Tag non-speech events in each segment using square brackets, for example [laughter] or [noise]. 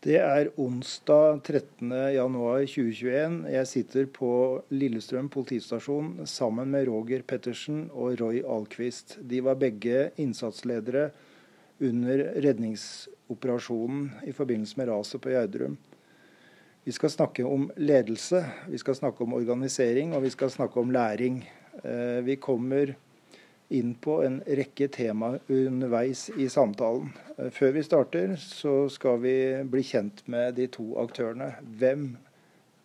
Det er onsdag 13.1.2021. Jeg sitter på Lillestrøm politistasjon sammen med Roger Pettersen og Roy Alquist. De var begge innsatsledere under redningsoperasjonen i forbindelse med raset på Gjerdrum. Vi skal snakke om ledelse, vi skal snakke om organisering og vi skal snakke om læring. Eh, vi kommer inn på en rekke tema underveis i samtalen. Eh, før vi starter, så skal vi bli kjent med de to aktørene. Hvem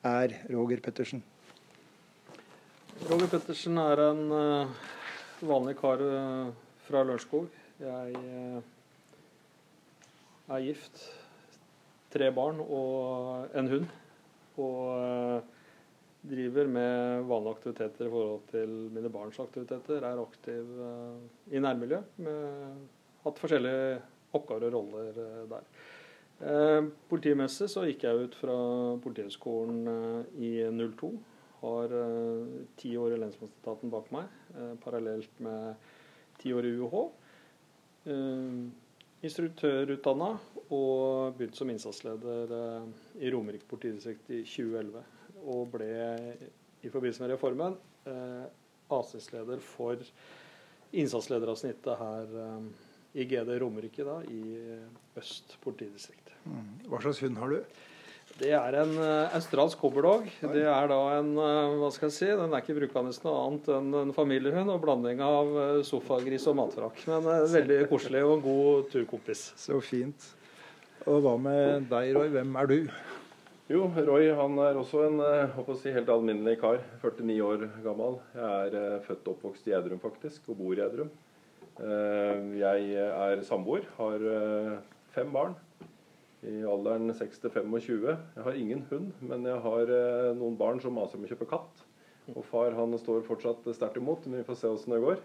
er Roger Pettersen? Roger Pettersen er en uh, vanlig kar uh, fra Lørenskog. Jeg er gift, tre barn og en hund. Og driver med vanlige aktiviteter i forhold til mine barns aktiviteter. Er aktiv uh, i nærmiljøet. Med hatt forskjellige oppgaver og roller uh, der. Uh, politimessig så gikk jeg ut fra Politihøgskolen i 02. Har ti år i lensmannsetaten bak meg, parallelt med ti år i UH. Instruktørutdanna og begynte som innsatsleder i Romerike politidistrikt i 2011 og ble i forbindelse med reformen eh, ASIS-leder for innsatslederavsnittet her eh, i GD Romerike da, i Øst politidistrikt. Mm. Hva slags hund har du? Det er en australsk cobberdog. Det er da en hva skal jeg si, Den er ikke brukende noe annet enn en familiehund og blanding av sofagris og matfrakk. Men veldig koselig og en god turkompis. Så fint. Og hva med deg, Roy? Hvem er du? Jo, Roy han er også en eh, si, helt alminnelig kar. 49 år gammel. Jeg er uh, født og oppvokst i Edrum, faktisk, og bor i Gjerdrum. Uh, jeg er samboer, har fem barn i alderen 6 til 25. Jeg har ingen hund, men jeg har noen barn som maser om å kjøpe katt. Og far han står fortsatt sterkt imot, men vi får se åssen det går.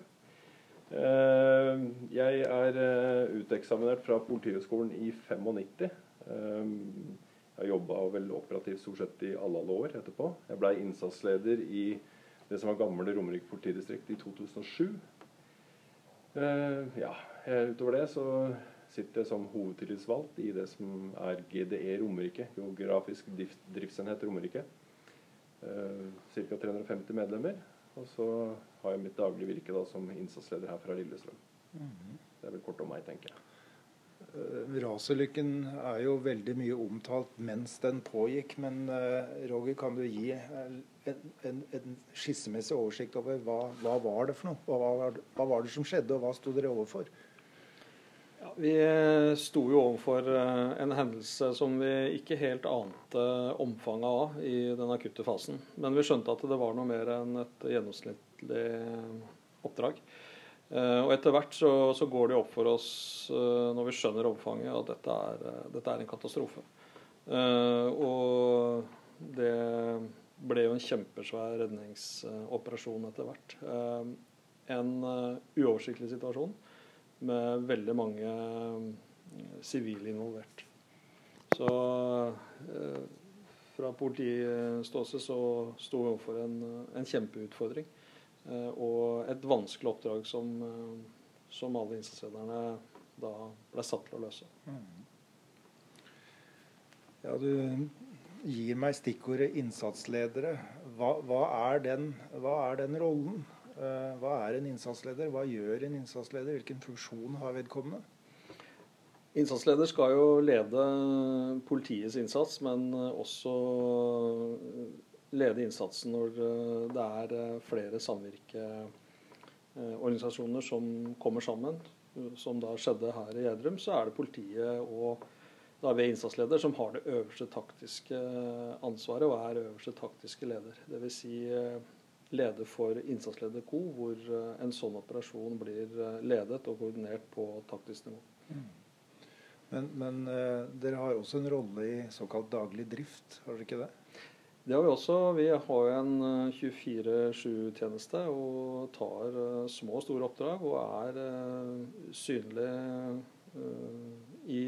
Jeg er uteksaminert fra Politihøgskolen i 95. Jeg jobba vel operativt stort sett i alle, alle år etterpå. Jeg blei innsatsleder i det som var gamle Romerike politidistrikt i 2007. Uh, eh, ja, utover det så sitter jeg som hovedtillitsvalgt i det som er GDE Romerike, geografisk driftsenhet Romerike. Uh, Ca. 350 medlemmer. Og så har jeg mitt daglige virke da, som innsatsleder her fra Lillestrøm. Mm -hmm. Det er vel kort om meg, tenker jeg. Eh, rasulykken er jo veldig mye omtalt mens den pågikk. Men eh, Roger, kan du gi en, en, en skissemessig oversikt over hva, hva, var det for noe? Hva var, hva var, det som skjedde, og hva sto dere overfor? Ja, vi sto jo overfor eh, en hendelse som vi ikke helt ante omfanget av i den akutte fasen. Men vi skjønte at det var noe mer enn et gjennomsnittlig oppdrag. Uh, og etter hvert så, så, går det opp for oss, uh, når vi skjønner omfanget, at dette er, uh, dette er en katastrofe. og det ble jo en kjempesvær redningsoperasjon etter hvert. en uoversiktlig situasjon med veldig mange sivile involvert. Så fra politiståsted så sto vi overfor en, en kjempeutfordring. Eh, og et vanskelig oppdrag som, eh, som alle innsatslederne da ble satt til å løse. Mm. Ja, du gir meg stikkordet innsatsledere. Hva, hva, er den, hva, er den, rollen? Eh, hva er en innsatsleder? Hva gjør en innsatsleder? Hvilken funksjon har vedkommende? Innsatsleder skal jo lede politiets innsats, men også lede innsatsen når eh, det er eh, flere samvirkeorganisasjoner som kommer sammen. Som da skjedde her i Gjerdrum, så er det politiet og da vi innsatsleder som har det øverste taktiske ansvaret og er øverste taktiske leder. Dvs. Si eh, leder for innsatsleder Co, hvor en sånn operasjon blir ledet og koordinert på taktisk nivå. Mm. Men, men dere har også en rolle i såkalt daglig drift, har dere ikke det? Det har vi også. Vi har en 24-7-tjeneste eh, og tar eh, små og store oppdrag og er eh, synlig i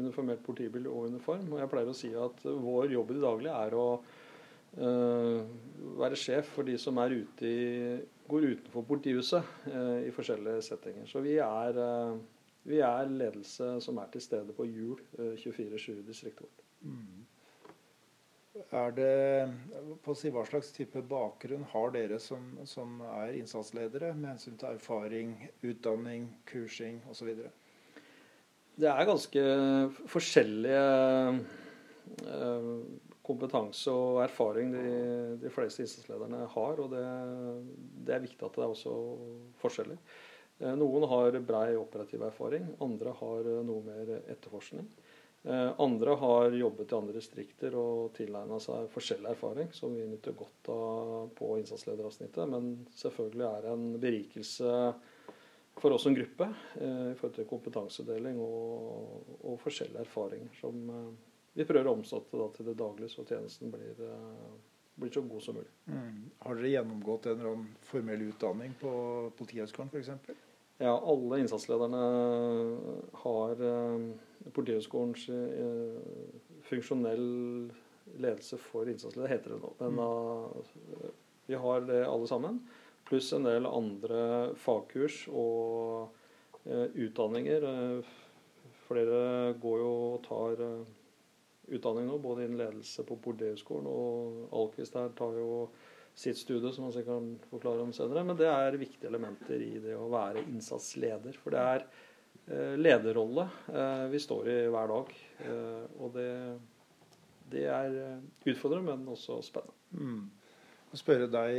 uniformert politibil og uniform. Og jeg pleier å si at vår jobb i det daglige er å være sjef for de som ute i, går utenfor politihuset i forskjellige settinger. Så vi er vi er ledelse som er til stede på hjul 24-7 distriktet vårt. Mm. Er det, på å si, Hva slags type bakgrunn har dere som, som er innsatsledere med hensyn til erfaring, utdanning, kursing osv.? Det er ganske forskjellige eh, kompetanse og erfaring de, de fleste innsatslederne har. Og det, det, er viktig at det er også forskjeller. Eh, noen har brei operativ erfaring, andre har noe mer etterforskning. Eh, andre har jobbet i andre distrikter og tilegna seg forskjellig erfaring, som vi nyter godt av på innsatslederavsnittet. Men selvfølgelig er det en berikelse for oss som gruppe eh, i forhold til kompetansedeling og, og forskjellige erfaringer som eh, vi prøver å omsette til det daglige, så tjenesten blir, blir så god som mulig. Mm. Har dere gjennomgått en eller annen formell utdanning på Politihøgskolen f.eks.? Ja, alle innsatslederne har Politihøgskolens eh, funksjonell ledelse for innsatsleder, heter det nå. Men mm. uh, vi har det alle sammen. Pluss en del andre fagkurs og uh, utdanninger. Flere går jo og tar utdanning nå, både innen ledelse på Politihøgskolen, og Alkvist her tar jo sitt studie, som han sikkert kan forklare om senere. Men det er viktige elementer i det å være innsatsleder. For det er Eh, lederrolle eh, vi står i hver dag. Eh, og det, det er utfordrende, men også spennende. Mm. Å spørre deg,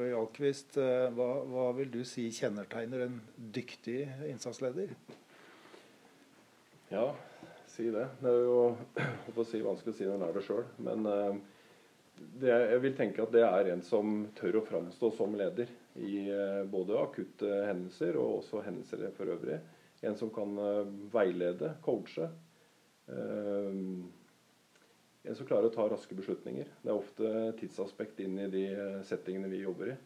Roy Alkvist, hva, hva, vil du si kjennetegner en dyktig innsatsleder? Ja, si det. Det er jo [clears throat] å si, vanskelig å si når en er det sjøl. Men det, jeg vil tenke at det er en som tør å framstå som leder i både akutte hendelser og også hendelser for øvrig. En som kan eh, veilede, coache. Eh, en som klarer å ta raske beslutninger. Det er ofte tidsaspekt inn i de eh, settingene vi jobber i.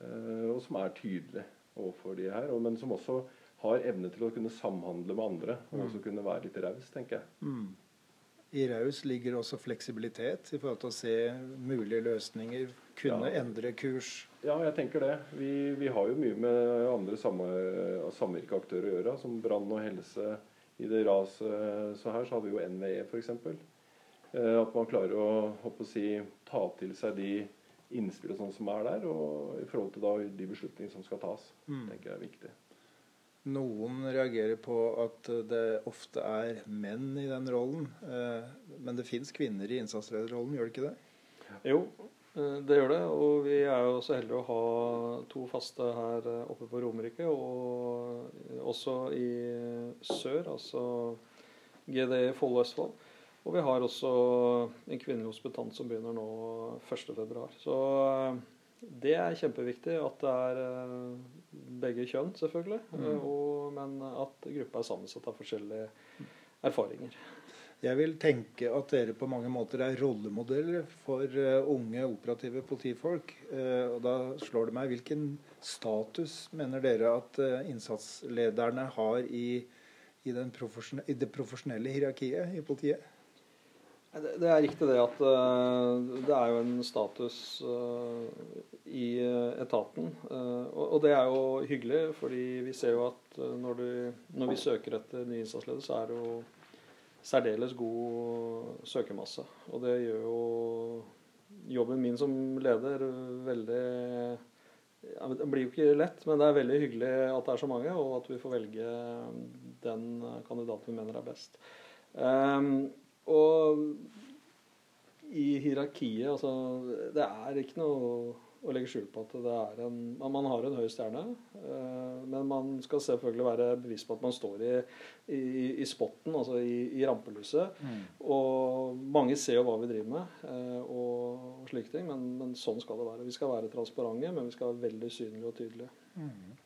Og som er tydelig overfor de her. Men som også har evne til å kunne samhandle med andre. Og mm. også kunne være litt raus, tenker jeg. I raus ligger også fleksibilitet i forhold til å se mulige løsninger, kunne ja. endre kurs. Ja, jeg tenker det. Vi, vi har jo mye med andre samvirkeaktører å gjøre, som brann og helse. I det raset så her så har vi jo NVE f.eks. Eh, at man klarer å, å si, ta til seg de innspill sånn som er der, og i forhold til da de beslutningene som skal tas. Mm. tenker jeg er viktig. Noen reagerer på at det ofte er menn i den rollen. Eh, men det fins kvinner i innsatslederrollen, gjør det ikke det? Jo, eh, det gjør det. Og vi er jo så heldige å ha to faste her eh, oppe på Romerike. Og også i sør, altså GDE Follo Østfold. Og vi har også en kvinnelig hospitant som begynner nå 1.2. Så det er kjempeviktig at det er begge kjønn, selvfølgelig. Mm. Eh, og, men at gruppa er sammensatt av forskjellige erfaringer. Jeg vil tenke at dere på mange måter er rollemodeller for uh, unge operative politifolk. Uh, og da slår det meg hvilken status mener dere at uh, innsatslederne har i, i, i det profesjonelle hierarkiet i politiet? Det er riktig det at det er jo en status i eh, etaten. Eh, og det er jo hyggelig, fordi vi ser jo at eh, når, du, når vi søker etter ny innsatsleder, så er det jo særdeles god søkermasse. Og det gjør jo jobben min som leder veldig Det blir jo ikke lett, men det er veldig hyggelig at det er så mange, og at vi får velge den kandidaten vi mener er best. Um, og i hierarkiet, altså Det er ikke noe å legge skjul på at det er en, man har en høy stjerne. Eh, men man skal selvfølgelig være bevisst på at man står i, i, i spotten, altså i, i rampelyset. Mm. Og mange ser jo hva vi driver med og, og, slike ting, men, men, sånn skal det være. Vi skal være transparente, men vi skal være veldig synlige og tydelige. Mm.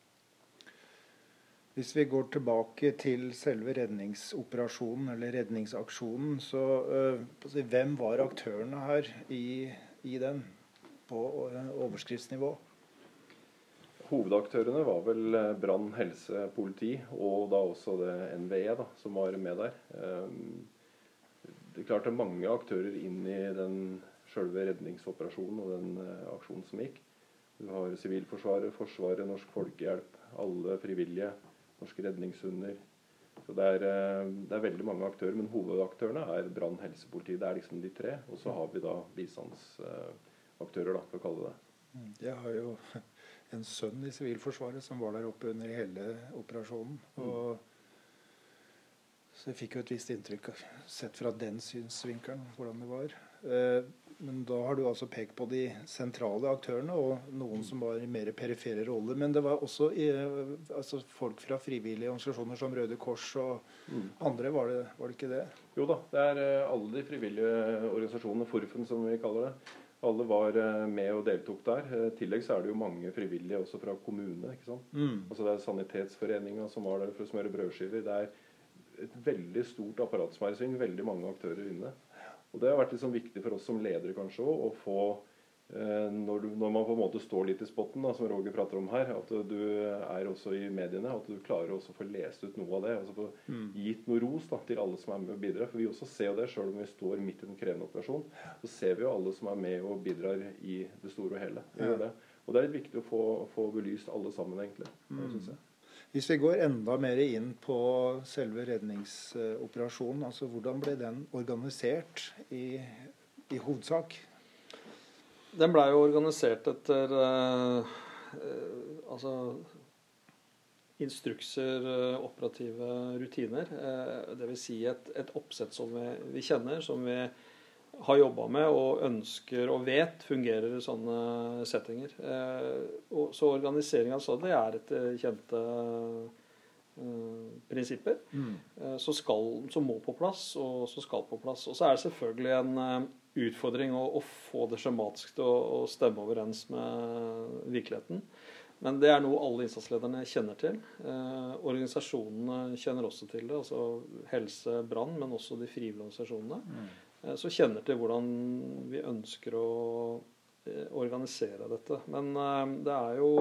Hvis vi går tilbake til selve redningsoperasjonen eller redningsaksjonen, så uh, hvem var aktørene her i, i den? på overskriftsnivå? Hovedaktørene var vel eh, brann, helse, politi og da også det NVE da, som var med der. Det er klart det er mange aktører inn i den selve redningsoperasjonen og den aksjonen som gikk. Du har Sivilforsvaret, Forsvaret, Norsk Folkehjelp, alle frivillige. Norske redningshunder. Så det er, eh, det er, veldig mange aktører, men hovedaktørene er brann, helse, politi. Det er liksom de tre. Og så har vi da bistandsaktører, da, for å kalle det det. Mm, jeg har jo [laughs] en sønn i Sivilforsvaret som var der oppe under hele operasjonen. Mm. og så jeg fikk jo et visst inntrykk, sett fra den synsvinkelen, hvordan det var. Eh, men da har du altså pekt på de sentrale aktørene og noen som var i mer perifere roller. Men det var også altså folk fra frivillige organisasjoner som Røde Kors og mm. andre, var det, var det, ikke det? Jo da, det er eh, alle de frivillige organisasjonene, Forfen som vi kaller det. Alle var eh, med og deltok der. I tillegg så er det jo mange frivillige også fra kommunene. ikke sant? Mm. Altså Det er Sanitetsforeninga som var der for å smøre brødskiver. Det er et veldig stort apparat som er i sving. Veldig mange aktører inne. Og Det har vært liksom viktig for oss som ledere kanskje også, å få eh, når, du, når, man på en måte står litt i spotten, da, som Roger prater om her, at du er også i mediene, at du klarer også å få lest ut noe av det. altså få mm. Gitt noe ros da, til alle som er med og bidrar. For vi også ser jo det, sjøl om vi står midt i en krevende operasjon, så ser vi jo alle som er med og bidrar i det store og hele. Ja. Det. Og det er litt viktig å få, få belyst alle sammen, egentlig. Mm. synes jeg. Hvis vi går enda mer inn på selve redningsoperasjonen, altså hvordan ble den organisert i, i hovedsak? Den blei jo organisert etter eh, altså instrukser, uh, operative rutiner. Eh, Dvs. Si et, et oppsett som vi, vi kjenner, som vi har jobba med og ønsker og vet fungerer i sånne settinger. Eh, så organisering av sånn, det er etter kjente eh, prinsipper. Mm. Eh, som, må på plass, og som skal på plass. Og så er det selvfølgelig en utfordring å, å få det skjematisk til å, å, stemme overens med virkeligheten. Men det er noe alle innsatslederne kjenner til. Eh, organisasjonene kjenner også til det. altså Helse, brann, men også de frivillige organisasjonene. Mm. Eh, så kjenner til hvordan vi ønsker å eh, organisere dette. Men eh, det er jo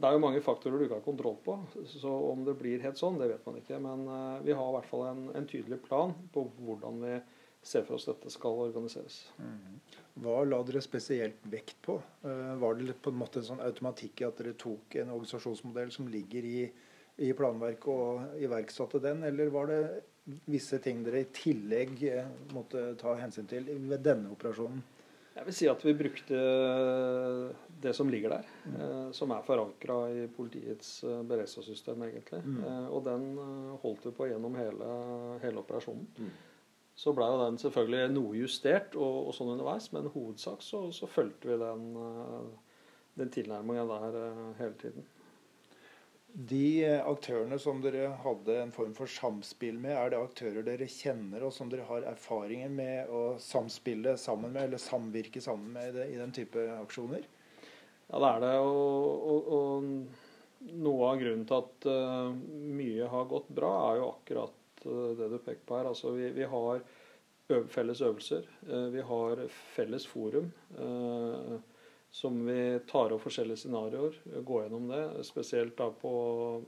det er jo mange faktorer du ikke har kontroll på. Så om det blir helt sånn, det vet man ikke. Men vi har i hvert fall en, en tydelig plan på hvordan vi ser for oss dette skal organiseres. Mm. Hva la dere spesielt vekt på? Var det på en måte en sånn automatikk i at dere tok en organisasjonsmodell som ligger i, i planverket og iverksatte den, eller var det visse ting dere i tillegg eh, måtte ta hensyn til ved denne operasjonen? Jeg vil si at vi brukte det som ligger der, mm. Eh, som er forankra i politiets eh, beredskapssystem, egentlig. Mm. og den holdt vi på gjennom hele, hele operasjonen. Mm. Så blei den selvfølgelig noe justert og, og, sånn underveis, men hovedsak så, så fulgte vi den, den tilnærmingen der hele tiden. De eh, aktørene som dere hadde en form for samspill med, er det aktører dere kjenner og som dere har erfaringer med å samspille sammen med, eller samvirke sammen med i den type aksjoner? Ja, det er det. Og, og, og noe av grunnen til at uh, mye har gått bra, er jo akkurat uh, det du peker på her. Altså, vi, vi har øv felles øvelser. Uh, vi har felles forum. Uh, som vi tar opp forskjellige scenarioer, går gjennom det. Spesielt da på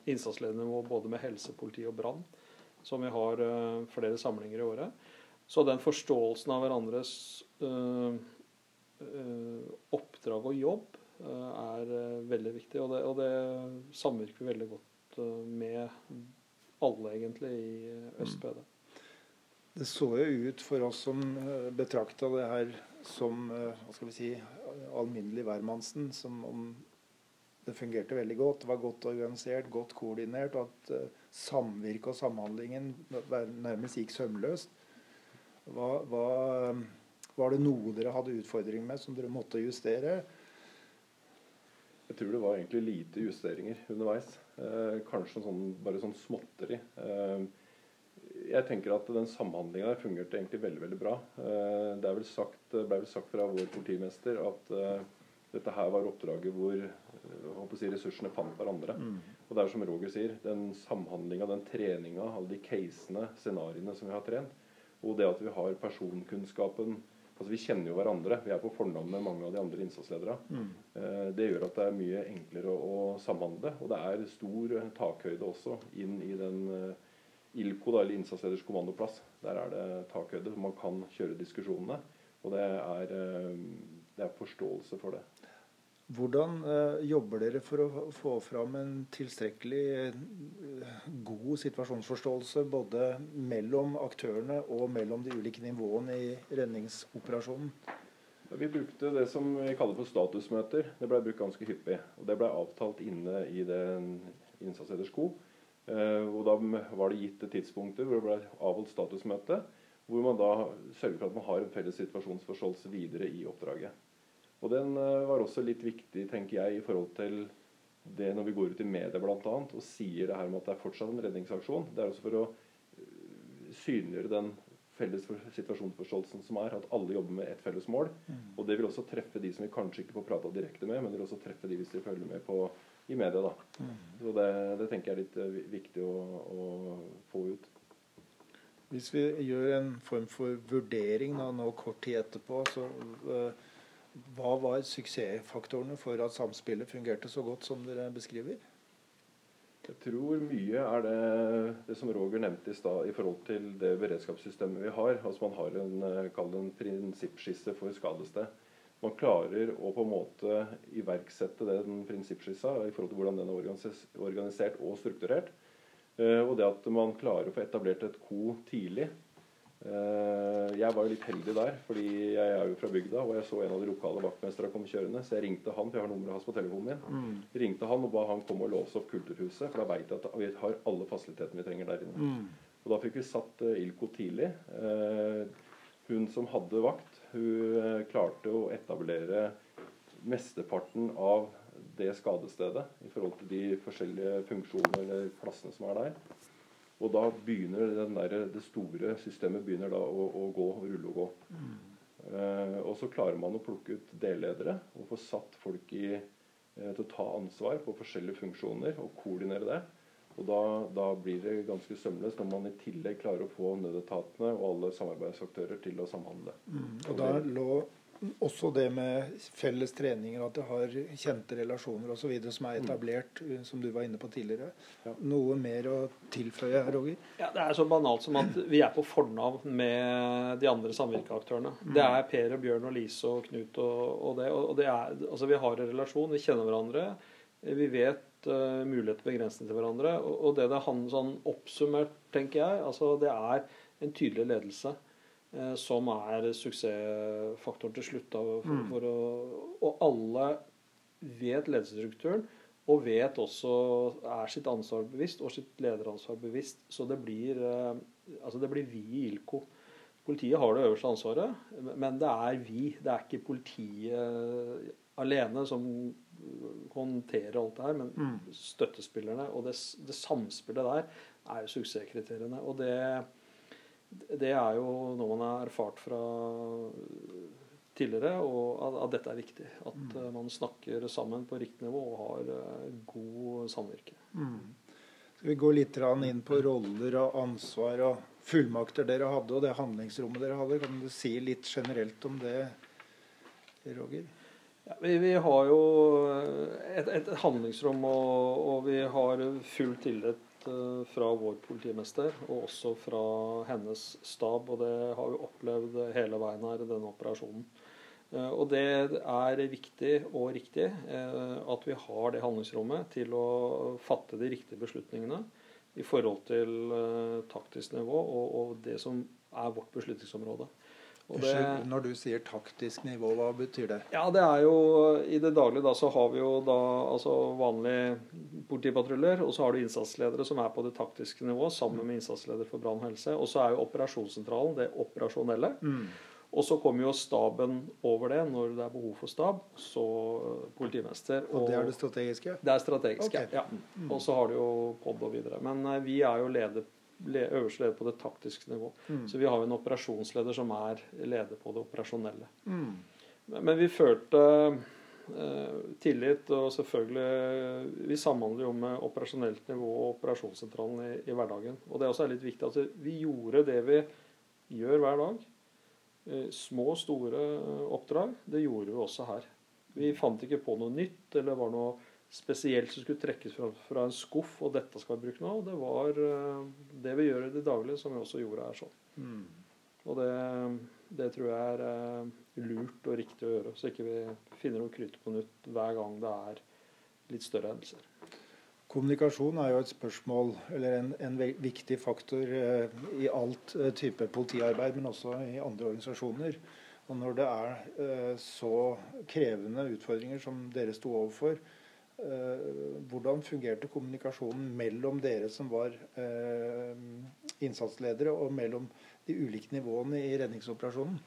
innsatsledernivå både med helse, politi og brann, som vi har uh, flere samlinger i året. Så den forståelsen av hverandres uh, uh, oppdrag og jobb er veldig viktig. Og det, og det, samvirker vi veldig godt med alle, egentlig, i ØstPD. Det så jo ut for oss som betrakta det her som hva skal vi si, alminnelig hvermannsen som om det fungerte veldig godt. Det var godt organisert, godt koordinert, og at uh, samvirket og samhandlingen nærmest gikk sømløst. Hva, hva, var det noe dere hadde utfordringer med som dere måtte justere? Jeg tror det var egentlig lite justeringer underveis. Eh, kanskje sånn, bare sånn småtteri. Eh, jeg tenker at den samhandlinga fungerte egentlig veldig veldig bra. Eh, det er vel sagt, ble vel sagt fra vår politimester at uh, dette her var oppdraget hvor uh, si, ressursene fant hverandre. Mm. Og det er som Roger sier, den samhandlinga, den treninga, alle de casene, scenarioene som vi har trent, og det at vi har personkunnskapen altså Vi kjenner jo hverandre. Vi er på fornavn med mange av de andre innsatslederne. Mm. Det gjør at det er mye enklere å samhandle. Og det er stor takhøyde også inn i den ILKO, da, eller innsatsleders kommandoplass, der er det takhøyde. Man kan kjøre diskusjonene. Og det er, eh, det er forståelse for det. Hvordan uh, jobber dere for å få fram en tilstrekkelig uh, god situasjonsforståelse både mellom aktørene og mellom de ulike nivåene i redningsoperasjonen? Vi brukte det som vi kaller for statusmøter. Det ble brukt ganske hyppig. og Det ble avtalt inne i den innsatsleders og Da var det gitte tidspunkter hvor det ble avholdt statusmøte. Hvor man da sørger for at man har en felles situasjonsforståelse videre i oppdraget. Og den eh, var også litt viktig, tenker jeg, i forhold til det når vi går ut i media bl.a. og sier det her med at det er fortsatt en redningsaksjon. Det er også for å eh, synliggjøre den felles situasjonsforståelsen som er, at alle jobber med ett felles mål. Mm. Og det vil også treffe de som vi kanskje ikke får prata direkte med, men det vil også treffe de hvis de følger med på, i media. da. Mm. Så det, det, tenker jeg er litt uh, viktig å, å, få ut. Hvis vi gjør en form for vurdering da, nå kort tid etterpå, så uh, hva var suksessfaktorene for at samspillet fungerte så godt som dere beskriver? Jeg tror mye er det, det som Roger nevnte i stad, i forhold til det beredskapssystemet vi har. Altså Man har en, eh, en prinsippskisse for skadested. Man klarer å på en måte iverksette den prinsippskissa i forhold til hvordan den er organisert og strukturert. Eh, og det at man klarer å få etablert et ko tidlig, Eh, jeg var jo litt heldig der, fordi jeg er jo fra bygda, og jeg så en av de lokale vaktmesterne komme kjørende. Så jeg ringte han, for jeg har nummeret hans på telefonen min. Mm. Ringte han og ba han komme og låse opp Kulturhuset, for da veit jeg at vi har alle fasilitetene vi trenger der inne. Mm. Og da fikk vi satt uh, Ilko tidlig. Hun som hadde vakt, hun uh, klarte å etablere mesteparten av det skadestedet i forhold til de forskjellige funksjonene eller plassene som er der. Og da begynner der, det store systemet begynner da å, å gå, å rulle og gå. Mm. Uh, og så klarer man å plukke ut delledere og få satt folk i, uh, til å ta ansvar på forskjellige funksjoner og koordinere det. Og da, da, blir det ganske sømløst når man i tillegg klarer å få nødetatene og alle samarbeidsaktører til å samhandle. Mm. Og da lå også det med felles treninger, at det har kjente relasjoner osv. som er mm. etablert, mm. som du var inne på tidligere. Ja. Noe mer å tilføye, Roger? Ja, Det er så banalt som at vi er på fornavn med de andre samvirkeaktørene. Mm. Det er Per og Bjørn og Lise og Knut og, og det. Og det er, altså Vi har en relasjon, vi kjenner hverandre. Vi vet uh, muligheter og begrensninger til hverandre. Og, og det det handler sånn oppsummert, tenker jeg, altså det er en tydelig ledelse. uh, som er suksessfaktoren til slutt. For, mm. for å, og alle vet ledelsesstrukturen, og vet også er sitt ansvar bevisst og sitt lederansvar bevisst. Så det blir, uh, altså det blir vi i ILCO. Politiet har det øverste ansvaret, men det er vi. Det er ikke politiet alene som håndterer alt det her, men mm. støttespillerne. Og det, det samspillet der er jo suksesskriteriene. Og det det er jo noe man har erfart fra tidligere, og at, at dette er viktig. At mm. Eh, man snakker sammen på riktig nivå og har uh, god samvirke. Mm. Skal vi gå litt inn på roller og ansvar og fullmakter dere hadde, og det handlingsrommet dere hadde? Kan du si litt generelt om det, Roger? Ja, vi, vi, har jo et, et handlingsrom, og, og, vi har full tillit Eh, fra vår politimester og også fra hennes stab. Og det har vi opplevd hele veien her i denne operasjonen. Eh, og det er viktig og riktig eh, at vi har det handlingsrommet til å fatte de riktige beslutningene i forhold til taktisk nivå og, og det som er vårt beslutningsområde. Det, når du sier taktisk nivå, hva betyr det? Ja, det er jo I det daglige da så har vi jo da altså vanlige politipatruljer, og så har du innsatsledere som er på det taktiske nivået sammen med innsatsleder for brann og helse. Og så er jo operasjonssentralen det operasjonelle. Mm. Og så kommer jo staben over det når det er behov for stab. Så politimester. Og, og det er det strategiske? Det er strategiske, okay. ja. Mm. Og så har du jo POD og videre. Men eh, vi er jo leder øverste leder på det taktiske nivå. Mm. Så vi har jo en operasjonsleder som er leder på det operasjonelle. Mm. Men vi følte eh, tillit, og selvfølgelig Vi samhandler jo med operasjonelt nivå og operasjonssentralen i, i, hverdagen. Og det er også litt viktig at altså, vi gjorde det vi gjør hver dag. Eh, små, store oppdrag. Det gjorde vi også her. Vi fant ikke på noe nytt eller var noe spesielt som skulle trekkes fra, fra, en skuff, og dette skal vi bruke nå. Det var uh, det vi gjør i det daglige, som vi også gjorde her sånn. Mm. Og det, det tror jeg er eh, lurt og riktig å gjøre, så ikke vi finner noe krytt på nytt hver gang det er litt større hendelser. Kommunikasjon er jo et spørsmål, eller en, en viktig faktor eh, i alt eh, type politiarbeid, men også i andre organisasjoner. Og når det er eh, så krevende utfordringer som dere sto overfor, eh, hvordan fungerte kommunikasjonen mellom dere som var eh, innsatsledere, og mellom de ulike nivåene i redningsoperasjonen?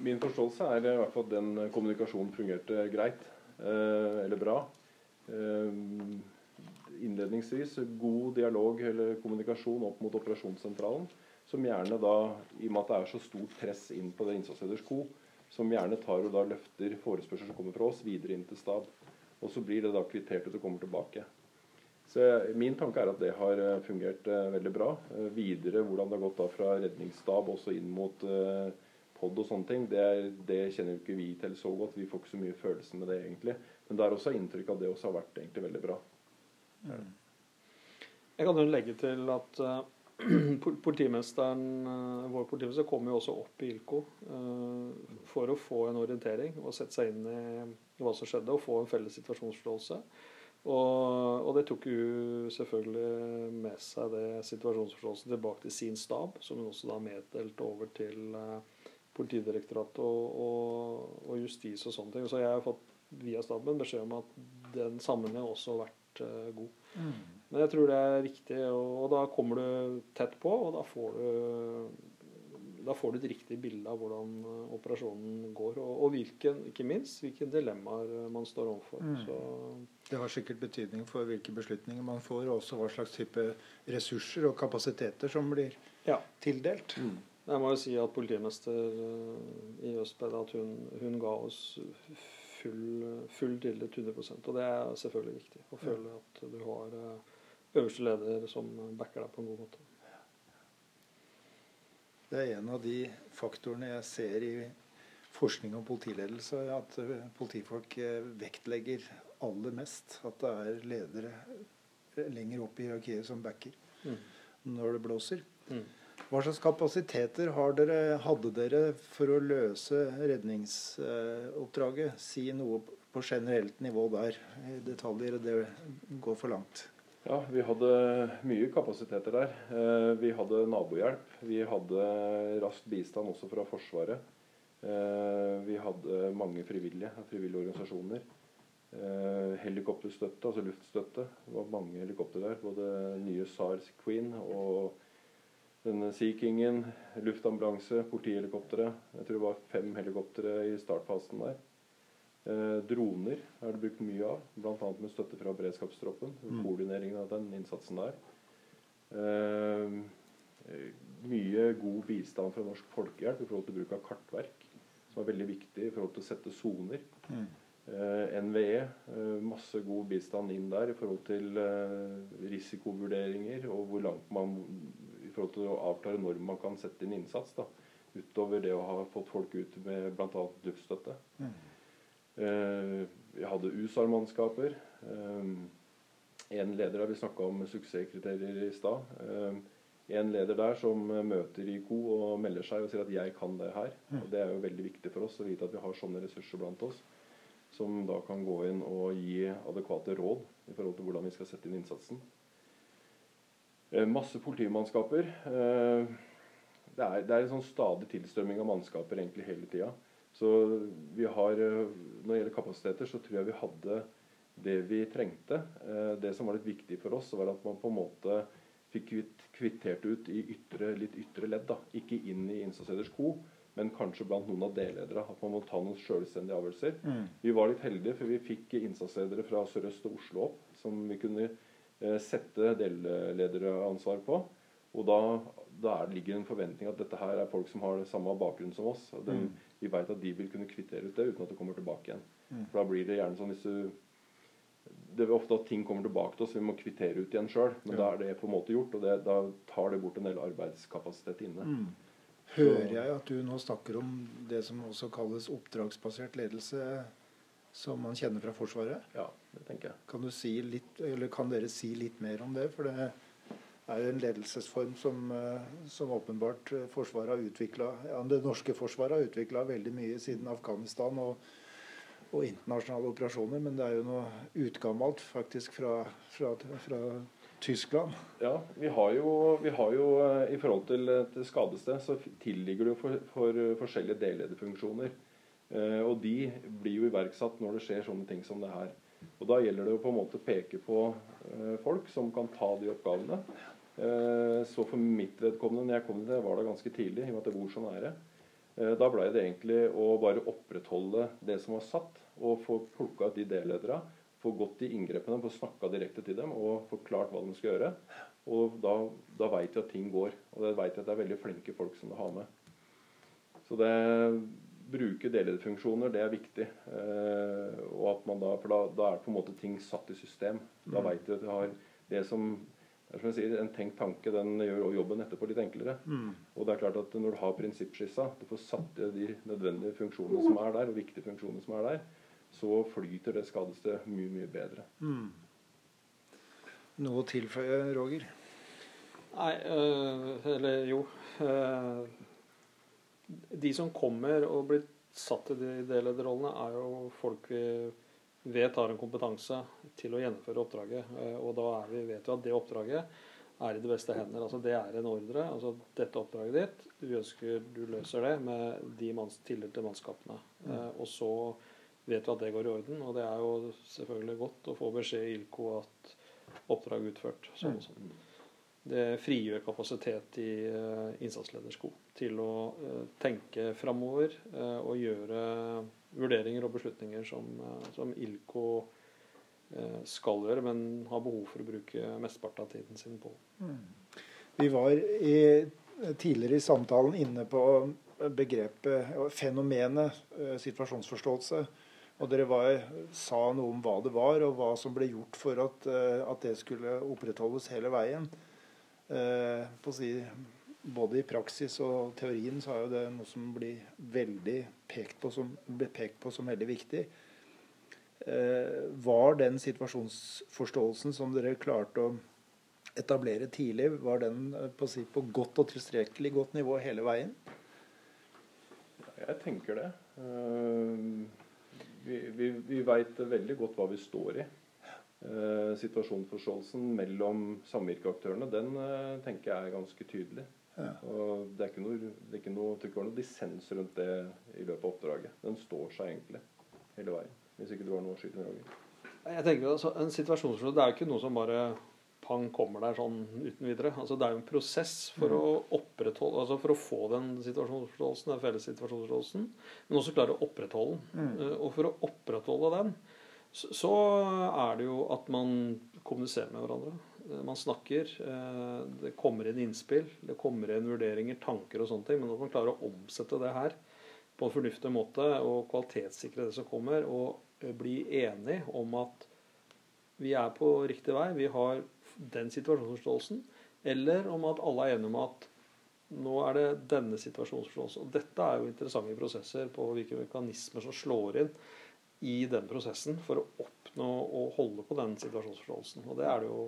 Min forståelse er i hvert fall at den kommunikasjonen fungerte greit, eh, eller bra. Eh, innledningsvis god dialog eller kommunikasjon opp mot operasjonssentralen. Som gjerne da, i og med at det er så stort press inn på det innsatsleders ko, som gjerne tar og da løfter forespørsler som kommer fra oss, videre inn til stab. Og så blir det da kvittert ut og kommer tilbake. Så Min tanke er at det har eh, fungert eh, veldig bra. Eh, videre hvordan det har gått da fra redningsstab også inn mot pod og sånne ting, det, det, kjenner jo ikke vi til så godt. Vi får ikke så mye følelse med det egentlig. Men det er også inntrykk av det også har vært egentlig veldig bra. Mm. Jeg kan jo legge til at [clears throat] politimesteren, uh, vår politimester kommer jo også opp i ILKO uh, for å få en orientering og sette seg inn i hva som skjedde, og få en felles situasjonsforståelse. Og, og, det tok jo selvfølgelig med seg det situasjonsforståelsen tilbake til sin stab, som hun også da meddelte over til Politidirektoratet og, og, og, justis og sånne ting. Så jeg har fått via staben beskjed om at den sammenhengen også har vært god. Mm. Men jeg tror det er riktig, og, og, da kommer du tett på, og da får du da får du et riktig bilde av hvordan eh, operasjonen går, og, og hvilken, ikke minst hvilke dilemmaer man står overfor. Mm. det har sikkert betydning for hvilke beslutninger man får, og også hva slags type ressurser og kapasiteter som blir ja. tildelt. Mm. Jeg må jo si at politimester eh, i Østped at hun, hun ga oss full, full tillit 100% Og det er selvfølgelig viktig å føle at du har eh, øverste leder som backer deg på en god måte. Det er en av de faktorene jeg ser i forskning om politiledelse, at eh, politifolk eh, vektlegger aller mest at det er ledere lenger opp i hierarkiet som backer mm. når det blåser. Mm. Hva slags kapasiteter dere, hadde dere for å løse redningsoppdraget? Si noe på generelt nivå der. Detaljer, det går for langt. Ja, vi hadde mye kapasiteter der. Eh, vi hadde nabohjelp. Vi hadde rask bistand også fra Forsvaret. Eh, vi hadde mange frivillige, frivillige organisasjoner. Eh, helikopterstøtte, altså luftstøtte. Det var mange helikoptre der. Både nye SARS Queen og denne Sea Kingen, luftambulanse, politihelikoptre. Jeg tror det var fem helikoptre i startfasen der. Eh, droner er det brukt mye av, bl.a. med støtte fra beredskapstroppen. Mm. Koordineringen av den innsatsen der. Eh, mye god bistand fra Norsk Folkehjelp i forhold til bruk av kartverk, som er veldig viktig i forhold til å sette soner. Mm. Eh, NVE, eh, masse god bistand inn der i forhold til eh, risikovurderinger og hvor langt man i forhold til å avklare når man kan sette inn innsats. da, Utover det å ha fått folk ut med bl.a. duftstøtte. Mm. Eh, vi hadde USAR-mannskaper. Eh, en leder der vi snakka om suksesskriterier i stad. Eh, en leder der som møter IKO og melder seg og sier at 'jeg kan det her'. Mm. Og Det er jo veldig viktig for oss å vite at vi har sånne ressurser blant oss. Som da kan gå inn og gi adekvate råd i forhold til hvordan vi skal sette inn innsatsen. Masse politimannskaper. Det er, det er en sånn stadig tilstrømming av mannskaper egentlig hele tida. Så vi har, når det gjelder kapasiteter, så tror jeg vi hadde det vi trengte. Det som var litt viktig for oss, var at man på en måte fikk kvittert ut i ytre, litt ytre ledd. da, Ikke inn i innsatsleders ko, men kanskje blant noen av delledere. At man må ta noen selvstendige avgjørelser. Mm. Vi var litt heldige, for vi fikk innsatsledere fra Sør-Øst og Oslo opp som vi kunne Eh, sette dellederansvar på. Og da, da ligger en forventning at dette her er folk som har samme bakgrunn som oss. den, mm. Vi vet at de vil kunne kvittere ut det uten at det kommer tilbake igjen. Mm. For da blir det gjerne sånn hvis du det er ofte at ting kommer tilbake til oss, vi må kvittere ut igjen sjøl. Men ja. da er det på en måte gjort, og det, da tar det bort en del arbeidskapasitet inne. Mm. Hører jeg at du nå snakker om det som også kalles oppdragsbasert ledelse? som man kjenner fra Forsvaret? Ja, det tenker jeg. Kan, si litt, kan, dere si litt mer om det? For det er jo en ledelsesform som, som åpenbart Forsvaret har utvikla ja, Det norske forsvaret har utvikla veldig mye siden Afghanistan og, og, internasjonale operasjoner, men det er jo noe utgammelt faktisk fra, fra, fra Tyskland. Ja, vi har, jo, vi har jo, i forhold til et skadested, så tilligger det jo for, for forskjellige dellederfunksjoner. Eh, og de blir jo iverksatt når det skjer sånne ting som det her. Og Da gjelder det å på en måte peke på eh, folk som kan ta de oppgavene. Eh, så for mitt vedkommende, når jeg kom det, var det ganske tidlig, i og med at jeg bor så nære. Da blei det egentlig å bare opprettholde det som var satt, og få plukka ut de dellederne. Få gått i inngrepene, få snakka direkte til dem og forklart hva de skal gjøre. Og da, da veit vi at ting går. Og da veit vi at det er veldig flinke folk som det har med. Så det bruke delederfunksjoner, det er viktig. Eh, og at man da, For da, da, er på en måte ting satt i system. Da mm. veit du at du har det som som jeg sier, En tenkt tanke den gjør jobben etterpå litt enklere. Mm. Og det er klart at Når du har prinsippskissa, du får satt de nødvendige funksjonene som er der, og viktige funksjonene som er der, så flyter det skadestedet mye, mye bedre. Mm. Noe å tilføye, Roger? Nei, øh, eller jo. Øh, de som kommer og blir satt i de delederrollene, er jo folk vi vet har en kompetanse til å gjennomføre oppdraget. Eh, og da vi, vet vi at det oppdraget er i de beste hender. Altså Det er en ordre. altså Dette oppdraget ditt, vi ønsker du løser det med de manns, tildelte mannskapene. Mm. Eh, og så vet vi at det går i orden. Og det er jo selvfølgelig godt å få beskjed i ILCO at oppdrag utført. sånn og sånn det frigjør kapasitet i uh, innsatsledersko til å tenke framover og gjøre vurderinger og beslutninger som, som ILCO skal gjøre, men har behov for å bruke mesteparten av tiden sin på. Mm. Vi var i, tidligere i samtalen inne på begrepet, fenomenet, situasjonsforståelse. Og dere var, sa noe om hva det var, og hva som ble gjort for at, at det skulle opprettholdes hele veien. Eh, på å si, både i praksis og teorien så er jo det noe som blir veldig pekt på som, pekt på som veldig viktig. Eh, var den situasjonsforståelsen som dere klarte å etablere tidlig, var den eh, på, si, på godt og tilstrekkelig godt nivå hele veien? Jeg tenker det. Vi, vi, vi veit veldig godt hva vi står i. Eh, situasjonsforståelsen mellom samvirkeaktørene, den eh, tenker jeg er ganske tydelig. Ja. Og det er ikke noe, det er ikke noe, det ikke noe dissens rundt det i løpet av oppdraget. Den står seg egentlig hele veien. Hvis ikke du har noe å skyte Roger. Jeg tenker altså, En situasjonsforståelse det er jo ikke noe som bare pang kommer der sånn uten videre. Altså, det er jo en prosess for mm. å opprettholde, altså for å få den situasjonsforståelsen, den felles situasjonsforståelsen, men også klare å opprettholde den. Mm. Eh, og for å opprettholde den, så er det jo at man kommuniserer med hverandre. Eh, man snakker. Eh, det kommer inn innspill, det kommer inn vurderinger, tanker og sånne ting. Men at man klarer å omsette det her på en fornuftig måte og kvalitetssikre det som kommer, og eh, bli enig om at vi er på riktig vei, vi har den situasjonsforståelsen, eller om at alle er enige om at nå er det denne situasjonsforståelsen. Og dette er jo interessante prosesser på hvilke mekanismer som slår inn i den prosessen for å oppnå og holde på den situasjonsforståelsen. Og det er det jo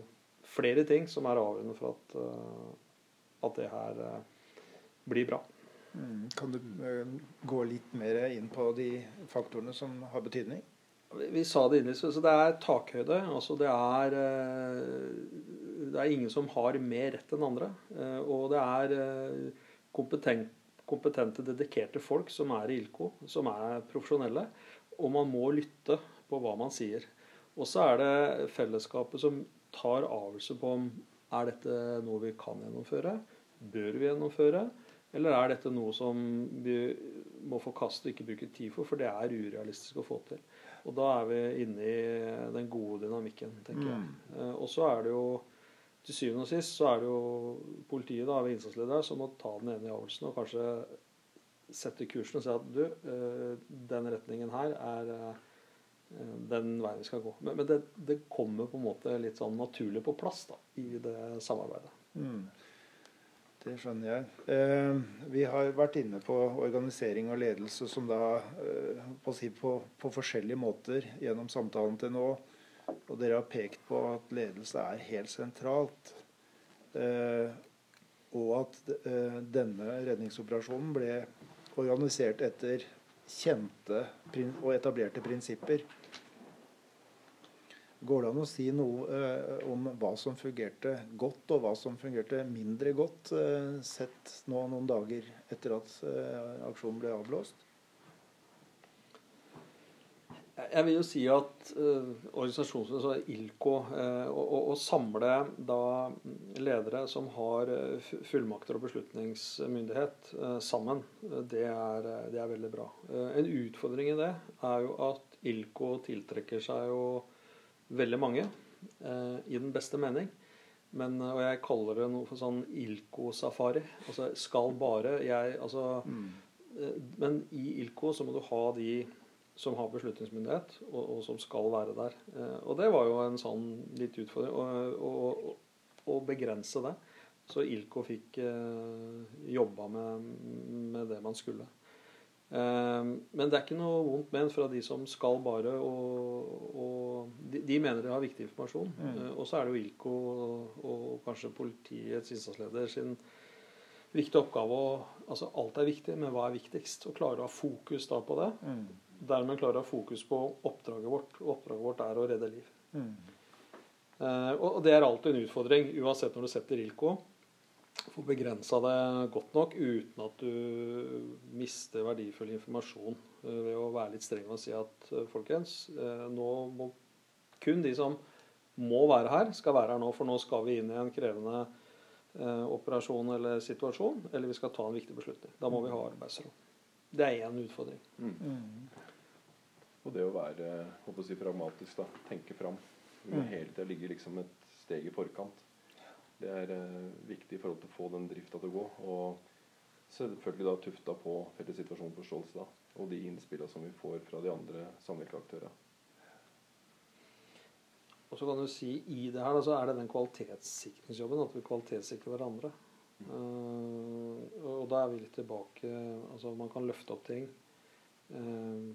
flere ting som er avgjørende for at, uh, at det her uh, blir bra. Mm. Kan du uh, gå litt mer inn på de faktorene som har betydning? Vi, vi sa det innledningsvis. Så det er takhøyde. altså det er, det er ingen som har mer rett enn andre. og det er kompetent, kompetente, dedikerte folk som er i ILCO, som er profesjonelle. Og man må lytte på hva man sier. Og så er det fellesskapet som tar avgjørelse på om er dette noe vi kan gjennomføre, bør vi gjennomføre, eller er dette noe som vi må forkaste og ikke bruke tid for, for det er urealistisk å få til. Og da er vi inne i den gode dynamikken, tenker jeg. Mm. Eh, og så er det jo til syvende og sist så er det jo politiet da, ved innsatsledere som må ta den ene avgjørelsen og kanskje sette kursen og si at du, eh, den retningen her er eh, den veien vi skal gå. Men, men det, det, kommer på en måte litt sånn naturlig på plass da, i det samarbeidet. Mm. Det skjønner jeg. Eh, vi har vært inne på organisering og ledelse som da eh, på, si, på, på, forskjellige måter gjennom samtalen til nå. Og dere har pekt på at ledelse er helt sentralt. og at denne redningsoperasjonen ble organisert etter kjente og etablerte prinsipper. Går det an å si noe eh, om hva som fungerte godt, og hva som fungerte mindre godt, eh, sett nå noen dager etter at eh, aksjonen ble avblåst? Jeg vil jo si at eh, organisasjonen altså ILCO, å, samle da ledere som har fullmakter og beslutningsmyndighet uh, sammen, det er, det er, veldig bra. en utfordring i det er jo at ILCO tiltrekker seg jo veldig mange, eh, i den beste mening. Men, og jeg kaller det noe for sånn ILCO-safari. Altså skal bare jeg Altså mm. eh, Men i ILCO så må du ha de som har beslutningsmyndighet, og, og som skal være der. Eh, og det var jo en sånn litt utfordring å begrense det. Så ILCO fikk eh, jobba med, med det man skulle. Ehm, men det er ikke noe vondt ment fra de som skal bare og, og de, de, mener de har viktig informasjon. Mm. Eh, og så er det jo ILKO og, og, kanskje politiets innsatsleder sin viktige oppgave å altså Alt er viktig, men hva er viktigst? Å klare å ha fokus da på det. Mm. Dermed klare å ha fokus på oppdraget vårt. Og oppdraget vårt er å redde liv. Mm. Uh, og det er alltid en utfordring, uansett når du setter ILCO få begrensa det godt nok uten at du mister verdifull informasjon eh, ved å være litt streng og si at eh, folkens, eh, nå må kun de som må være her, skal være her nå. For nå skal vi inn i en krevende operasjon eller situasjon, eller vi skal ta en viktig beslutning. Da må vi ha arbeidsro. Det er én utfordring. Mm. Mm. Og det å være å si, pragmatisk, da. Tenke fram. Mm. Hele tida ligge liksom et steg i forkant. Det er eh, viktig i forhold til å få den drifta til å gå. Og selvfølgelig da tufta på felles situasjonsforståelse da, og de innspillene som vi får fra de andre samvirkeaktørene. Og så kan du si I det her så er det den kvalitetssikringsjobben, at vi kvalitetssikrer hverandre. Mm. Uh, og da er vi litt tilbake altså Man kan løfte opp ting. Uh,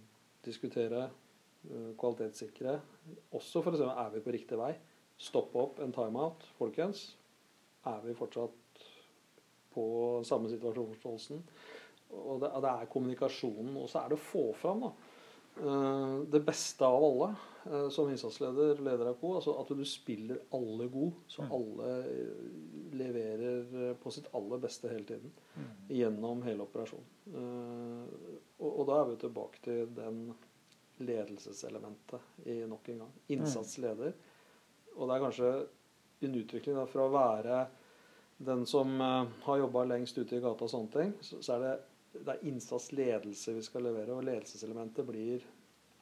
diskutere. Uh, kvalitetssikre. Også for se er vi på riktig vei. Stoppe opp en timeout. Folkens, er vi fortsatt på samme situasjonsforståelsen. Og det, det, er kommunikasjonen. Og så er det å få fram da, eh, det beste av alle eh, som innsatsleder, leder av KO. Altså at du spiller alle god, så mm. alle eh, leverer på sitt aller beste hele tiden. Mm. Gjennom hele operasjonen. Og, og da er vi tilbake til den ledelseselementet i nok en gang. Mm. Innsatsleder. Og det er kanskje en utvikling da, fra å være den som uh, har jobba lengst ute i gata og sånne ting, så, så er det, det er innsatsledelse vi skal levere. Og ledelseselementet blir,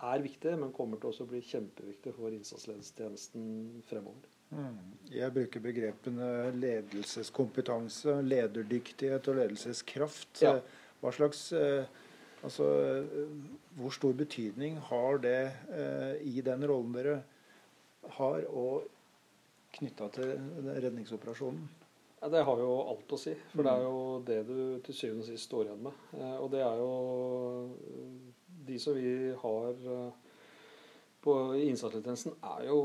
er viktig, men kommer til å bli kjempeviktig for innsatsledelsestjenesten fremover. Mm. Jeg bruker begrepene ledelseskompetanse, lederdyktighet og ledelseskraft. Ja. Hva slags uh, Altså, hvor stor betydning har det i den rollen dere har, og knytta til redningsoperasjonen? Ja, det har jo alt å si. For det er jo det du til syvende og sist står igjen med. Eh, og det er jo eh, De som vi har eh, på innsatstjenesten, er jo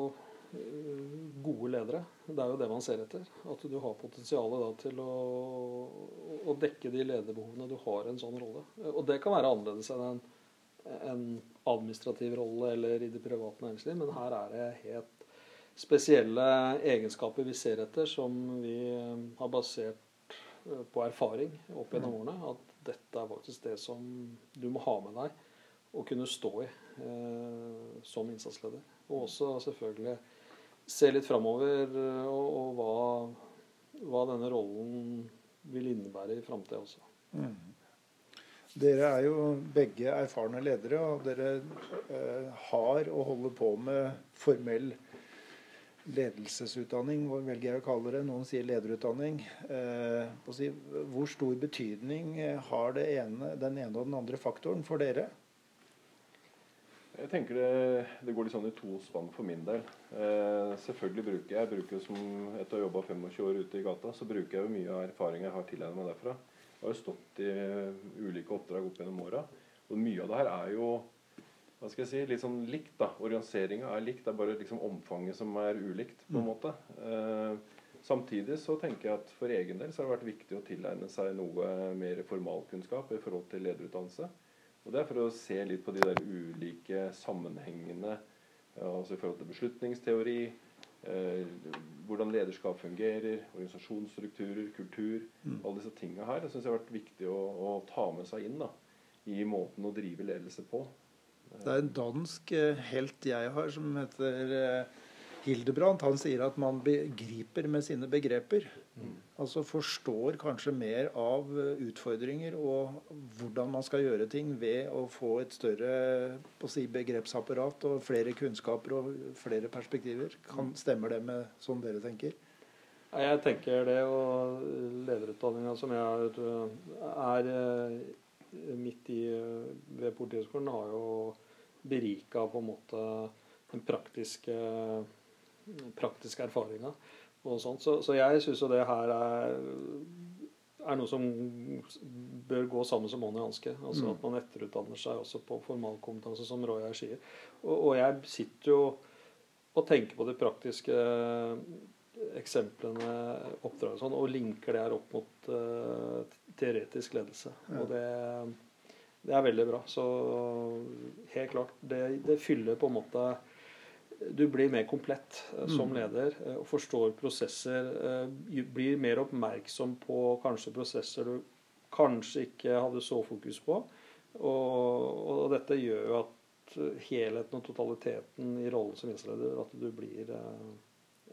gode ledere. Det er jo det man ser etter. At du har potensialet til å, å, dekke de lederbehovene du har i en sånn rolle. Og det kan være annerledes enn en, en administrativ rolle eller i det private næringsliv, men her er det helt spesielle egenskaper vi ser etter, som vi eh, har basert eh, på erfaring opp gjennom mm. årene. At dette er faktisk det som du må ha med deg og kunne stå i eh, som innsatsleder. Og også selvfølgelig se litt framover eh, og, og hva, hva, denne rollen vil innebære i framtida også. Mm. Dere er jo begge erfarne ledere, og dere eh, har og holder på med formell ledelsesutdanning, hva velger jeg å kalle det. Noen sier lederutdanning. Eh, hvor stor betydning har ene, den ene og den andre faktoren for dere? Jeg tenker det, det, går litt sånn i to spann for min del. Eh, selvfølgelig bruker jeg bruker som etter å ha jobba 25 år ute i gata, så bruker jeg jo mye av erfaring jeg har tilegnet meg derfra. Jeg har jo stått i ulike oppdrag opp gjennom åra. Og mye av det her er jo hva skal jeg si, litt sånn likt. da. Organiseringa er likt, det er bare liksom omfanget som er ulikt. på en mm. måte. Eh, Samtidig så tenker jeg at for egen del så har det vært viktig å tilegne seg noe mer formalkunnskap i forhold til lederutdannelse. Og Det er for å se litt på de der ulike sammenhengene altså i forhold til beslutningsteori, eh, hvordan lederskap fungerer, organisasjonsstrukturer, kultur. Mm. Alle disse tingene her det synes jeg har vært viktig å, å ta med seg inn da, i måten å drive ledelse på. Det er en dansk eh, helt jeg har, som heter eh, Hildebrandt han sier at man begriper med sine begreper. Mm. Altså forstår kanskje mer av eh, utfordringer og hvordan man skal gjøre ting ved å få et større si, begrepsapparat og flere kunnskaper og flere perspektiver. Kan, stemmer det med sånn dere tenker? Jeg tenker det, og lederutdanninga som jeg er eh, midt i eh, ved Politihøgskolen, har jo berika på en måte den praktiske praktiske erfaringa. Så, så jeg syns jo det her er, er, noe som bør gå sammen som hånd i hanske. Altså mm. at man etterutdanner seg også på formalkompetanse, som Roy her sier. Og, og, jeg sitter jo og tenker på det praktiske eksemplene, oppdrag og sånn, og linker det her opp mot uh, teoretisk ledelse. Ja. Og det, det, er veldig bra. Så helt klart, det, det fyller på en måte du blir mer komplett uh, som mm. leder uh, og forstår prosesser. Blir mer oppmerksom på kanskje prosesser du kanskje ikke hadde så fokus på. Og, og dette gjør jo at helheten og totaliteten i rollen som innsatsleder, at du blir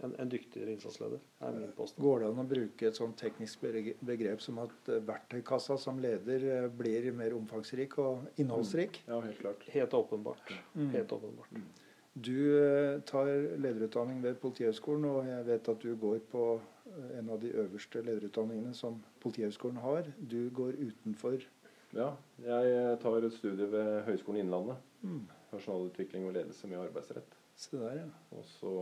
en, en dyktigere innsatsleder. er min påstand. Går det an å bruke et sånn teknisk begrep som at verktøykassa som leder blir mer omfangsrik og innholdsrik? Mm. Ja, helt klart. Helt åpenbart. Mm. Helt åpenbart. Mm. Du eh, tar lederutdanning ved Politihøgskolen, og jeg vet at du går på eh, en av de øverste lederutdanningene som Politihøgskolen har. Du går utenfor Ja, jeg tar et studie ved Høgskolen Innlandet. Mm. Personalutvikling og ledelse med arbeidsrett. Se der, ja. Og så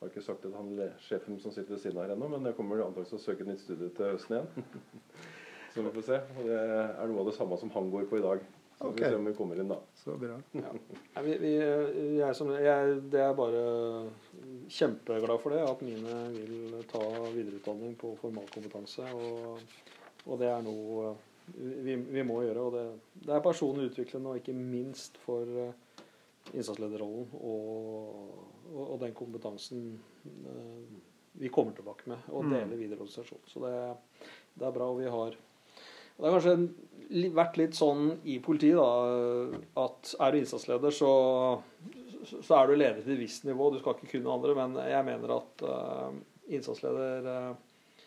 har ikke sagt til han sjefen som sitter ved siden her ennå, men jeg kommer antakelig til å søke nytt studie til høsten igjen. [laughs] så vi får se. Og det er noe av det samme som han går på i dag. Så okay. vi ser om vi kommer inn, da. Så bra. Ja. Vi, vi, jeg, som, jeg, det er bare kjempeglad for det, at mine vil ta videreutdanning på formalkompetanse. Og, og det er noe vi, vi må gjøre. Og det, det, er personlig utviklende, og ikke minst for eh, innsatslederrollen og, og, og, den kompetansen eh, vi kommer tilbake med, og mm. deler videre organisasjonen. Så det, det er bra. Og vi har det har kanskje vært litt sånn i politiet da, at er du innsatsleder, så, så er du leder til et visst nivå. Du skal ikke kunne andre, men jeg mener at uh, innsatsleder uh,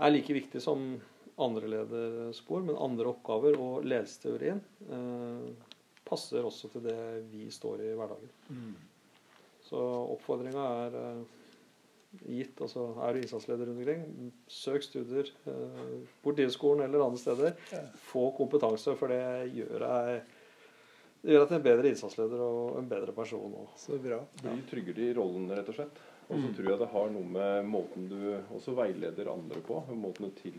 er like viktig som andre lederspor, men andre oppgaver og ledelsesteorien uh, passer også til det vi står i hverdagen. Mm. Så oppfordringa er gitt. altså Er du innsatsleder rundt omkring, søk studier. Eh, Politihøgskolen eller andre steder. Få kompetanse, for det gjør deg det gjør deg til en bedre innsatsleder og en bedre person. Så bra. Blir tryggere i rollen, rett og slett. Og så mm. tror jeg det har noe med måten du også veileder andre på. Måten du til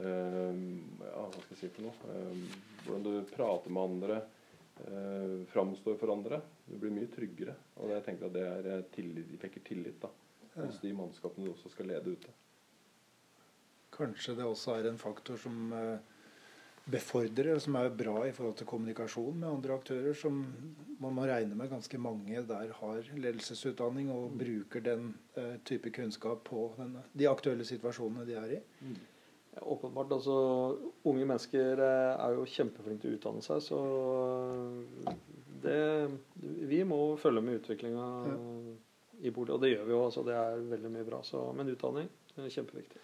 eh, Ja, hva skal jeg si for noe? Eh, hvordan du prater med andre. Eh, framstår for andre. Du blir mye tryggere. Og jeg tenker at det er eh, tillit, de vekker tillit. da hos de mannskapene du også skal lede ute. Kanskje det også er en faktor som eh, befordrer, som er bra i forhold til kommunikasjon med andre aktører, som man må regne med ganske mange der har ledelsesutdanning og mm. bruker den uh, type kunnskap på denne, de aktuelle situasjonene de er i. Åpenbart. altså Unge mennesker eh, er jo kjempeflinke til å utdanne seg, så det, vi må følge med utviklinga. Ja i bordet, Og det gjør vi jo. altså Det er veldig mye bra. Så, men utdanning er kjempeviktig.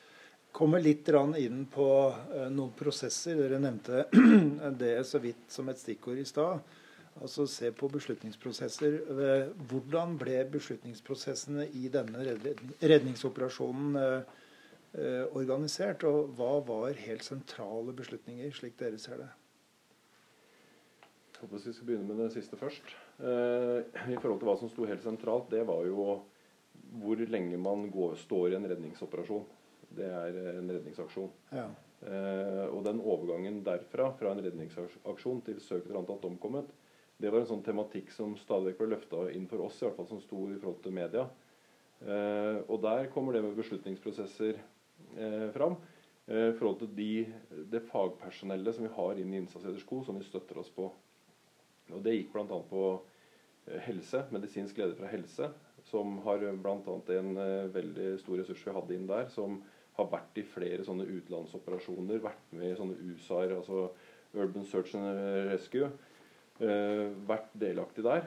Kommer litt inn på uh, noen prosesser. Dere nevnte [clears throat] det så vidt som et stikkord i stad. Altså se på beslutningsprosesser. Hvordan ble beslutningsprosessene i denne redningsoperasjonen organisert? Og hva var helt sentrale beslutninger, slik dere ser det? Jeg håper vi skal begynne med det siste først. Eh, I forhold til hva som sto helt sentralt, det var jo hvor lenge man går, står i en redningsoperasjon. Det er en redningsaksjon. Ja. Eh, og den overgangen derfra, fra en redningsaksjon til søk etter antatt omkommet, det var en sånn tematikk som stadig ble løfta inn for oss, i hvert fall som sto i forhold til media. Eh, og der kommer det med beslutningsprosesser eh, fram. I forhold til de, det fagpersonellet som vi har inn i innsatsledersko, som vi støtter oss på. Og Det gikk bl.a. på helse, medisinsk leder fra helse, som har bl.a. en veldig stor ressurs vi hadde inn der, som har vært i flere sånne utenlandsoperasjoner, vært med i sånne USAR, altså Urban Search and Rescue. Vært delaktig der.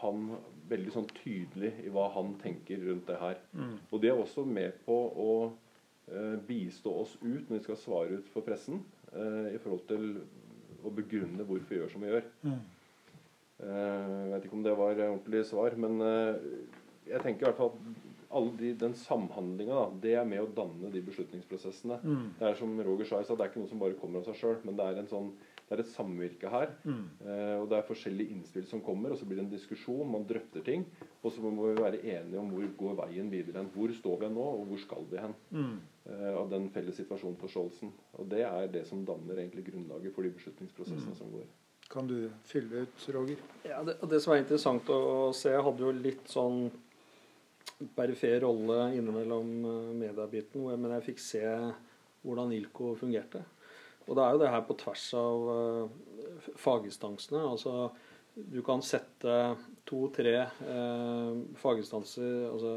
Han veldig sånn tydelig i hva han tenker rundt det her. Mm. Og de er også med på å eh, bistå oss ut når vi skal svare ut for pressen, i forhold til å begrunne hvorfor vi gjør som vi gjør. Mm. jeg vet ikke om det var ordentlig svar, men jeg tenker i hvert fall at de, den samhandlinga, det er med å danne de beslutningsprosessene. Mm. Det er som Roger sa, det er ikke noe som bare kommer av seg sjøl, men det er, en sånn, det er, et samvirke her. Mm. Eh, og det er forskjellige innspill som kommer, og så blir det en diskusjon, man drøfter ting. Og så må vi være enige om hvor går veien videre hen. Hvor står vi nå, og hvor skal vi hen? Mm. Eh, av den felles situasjonsforståelsen. Og det er det som danner egentlig grunnlaget for de beslutningsprosessene mm. som går. Kan du fylle ut, Roger? Ja, det, det som er interessant å se, jeg hadde jo litt sånn perifer rolle innimellom eh, mediebiten, men jeg fikk se hvordan ILCO fungerte. Og det er jo det her på tvers av uh, faginstansene. Altså, du kan sette to-tre uh, faginstanser altså,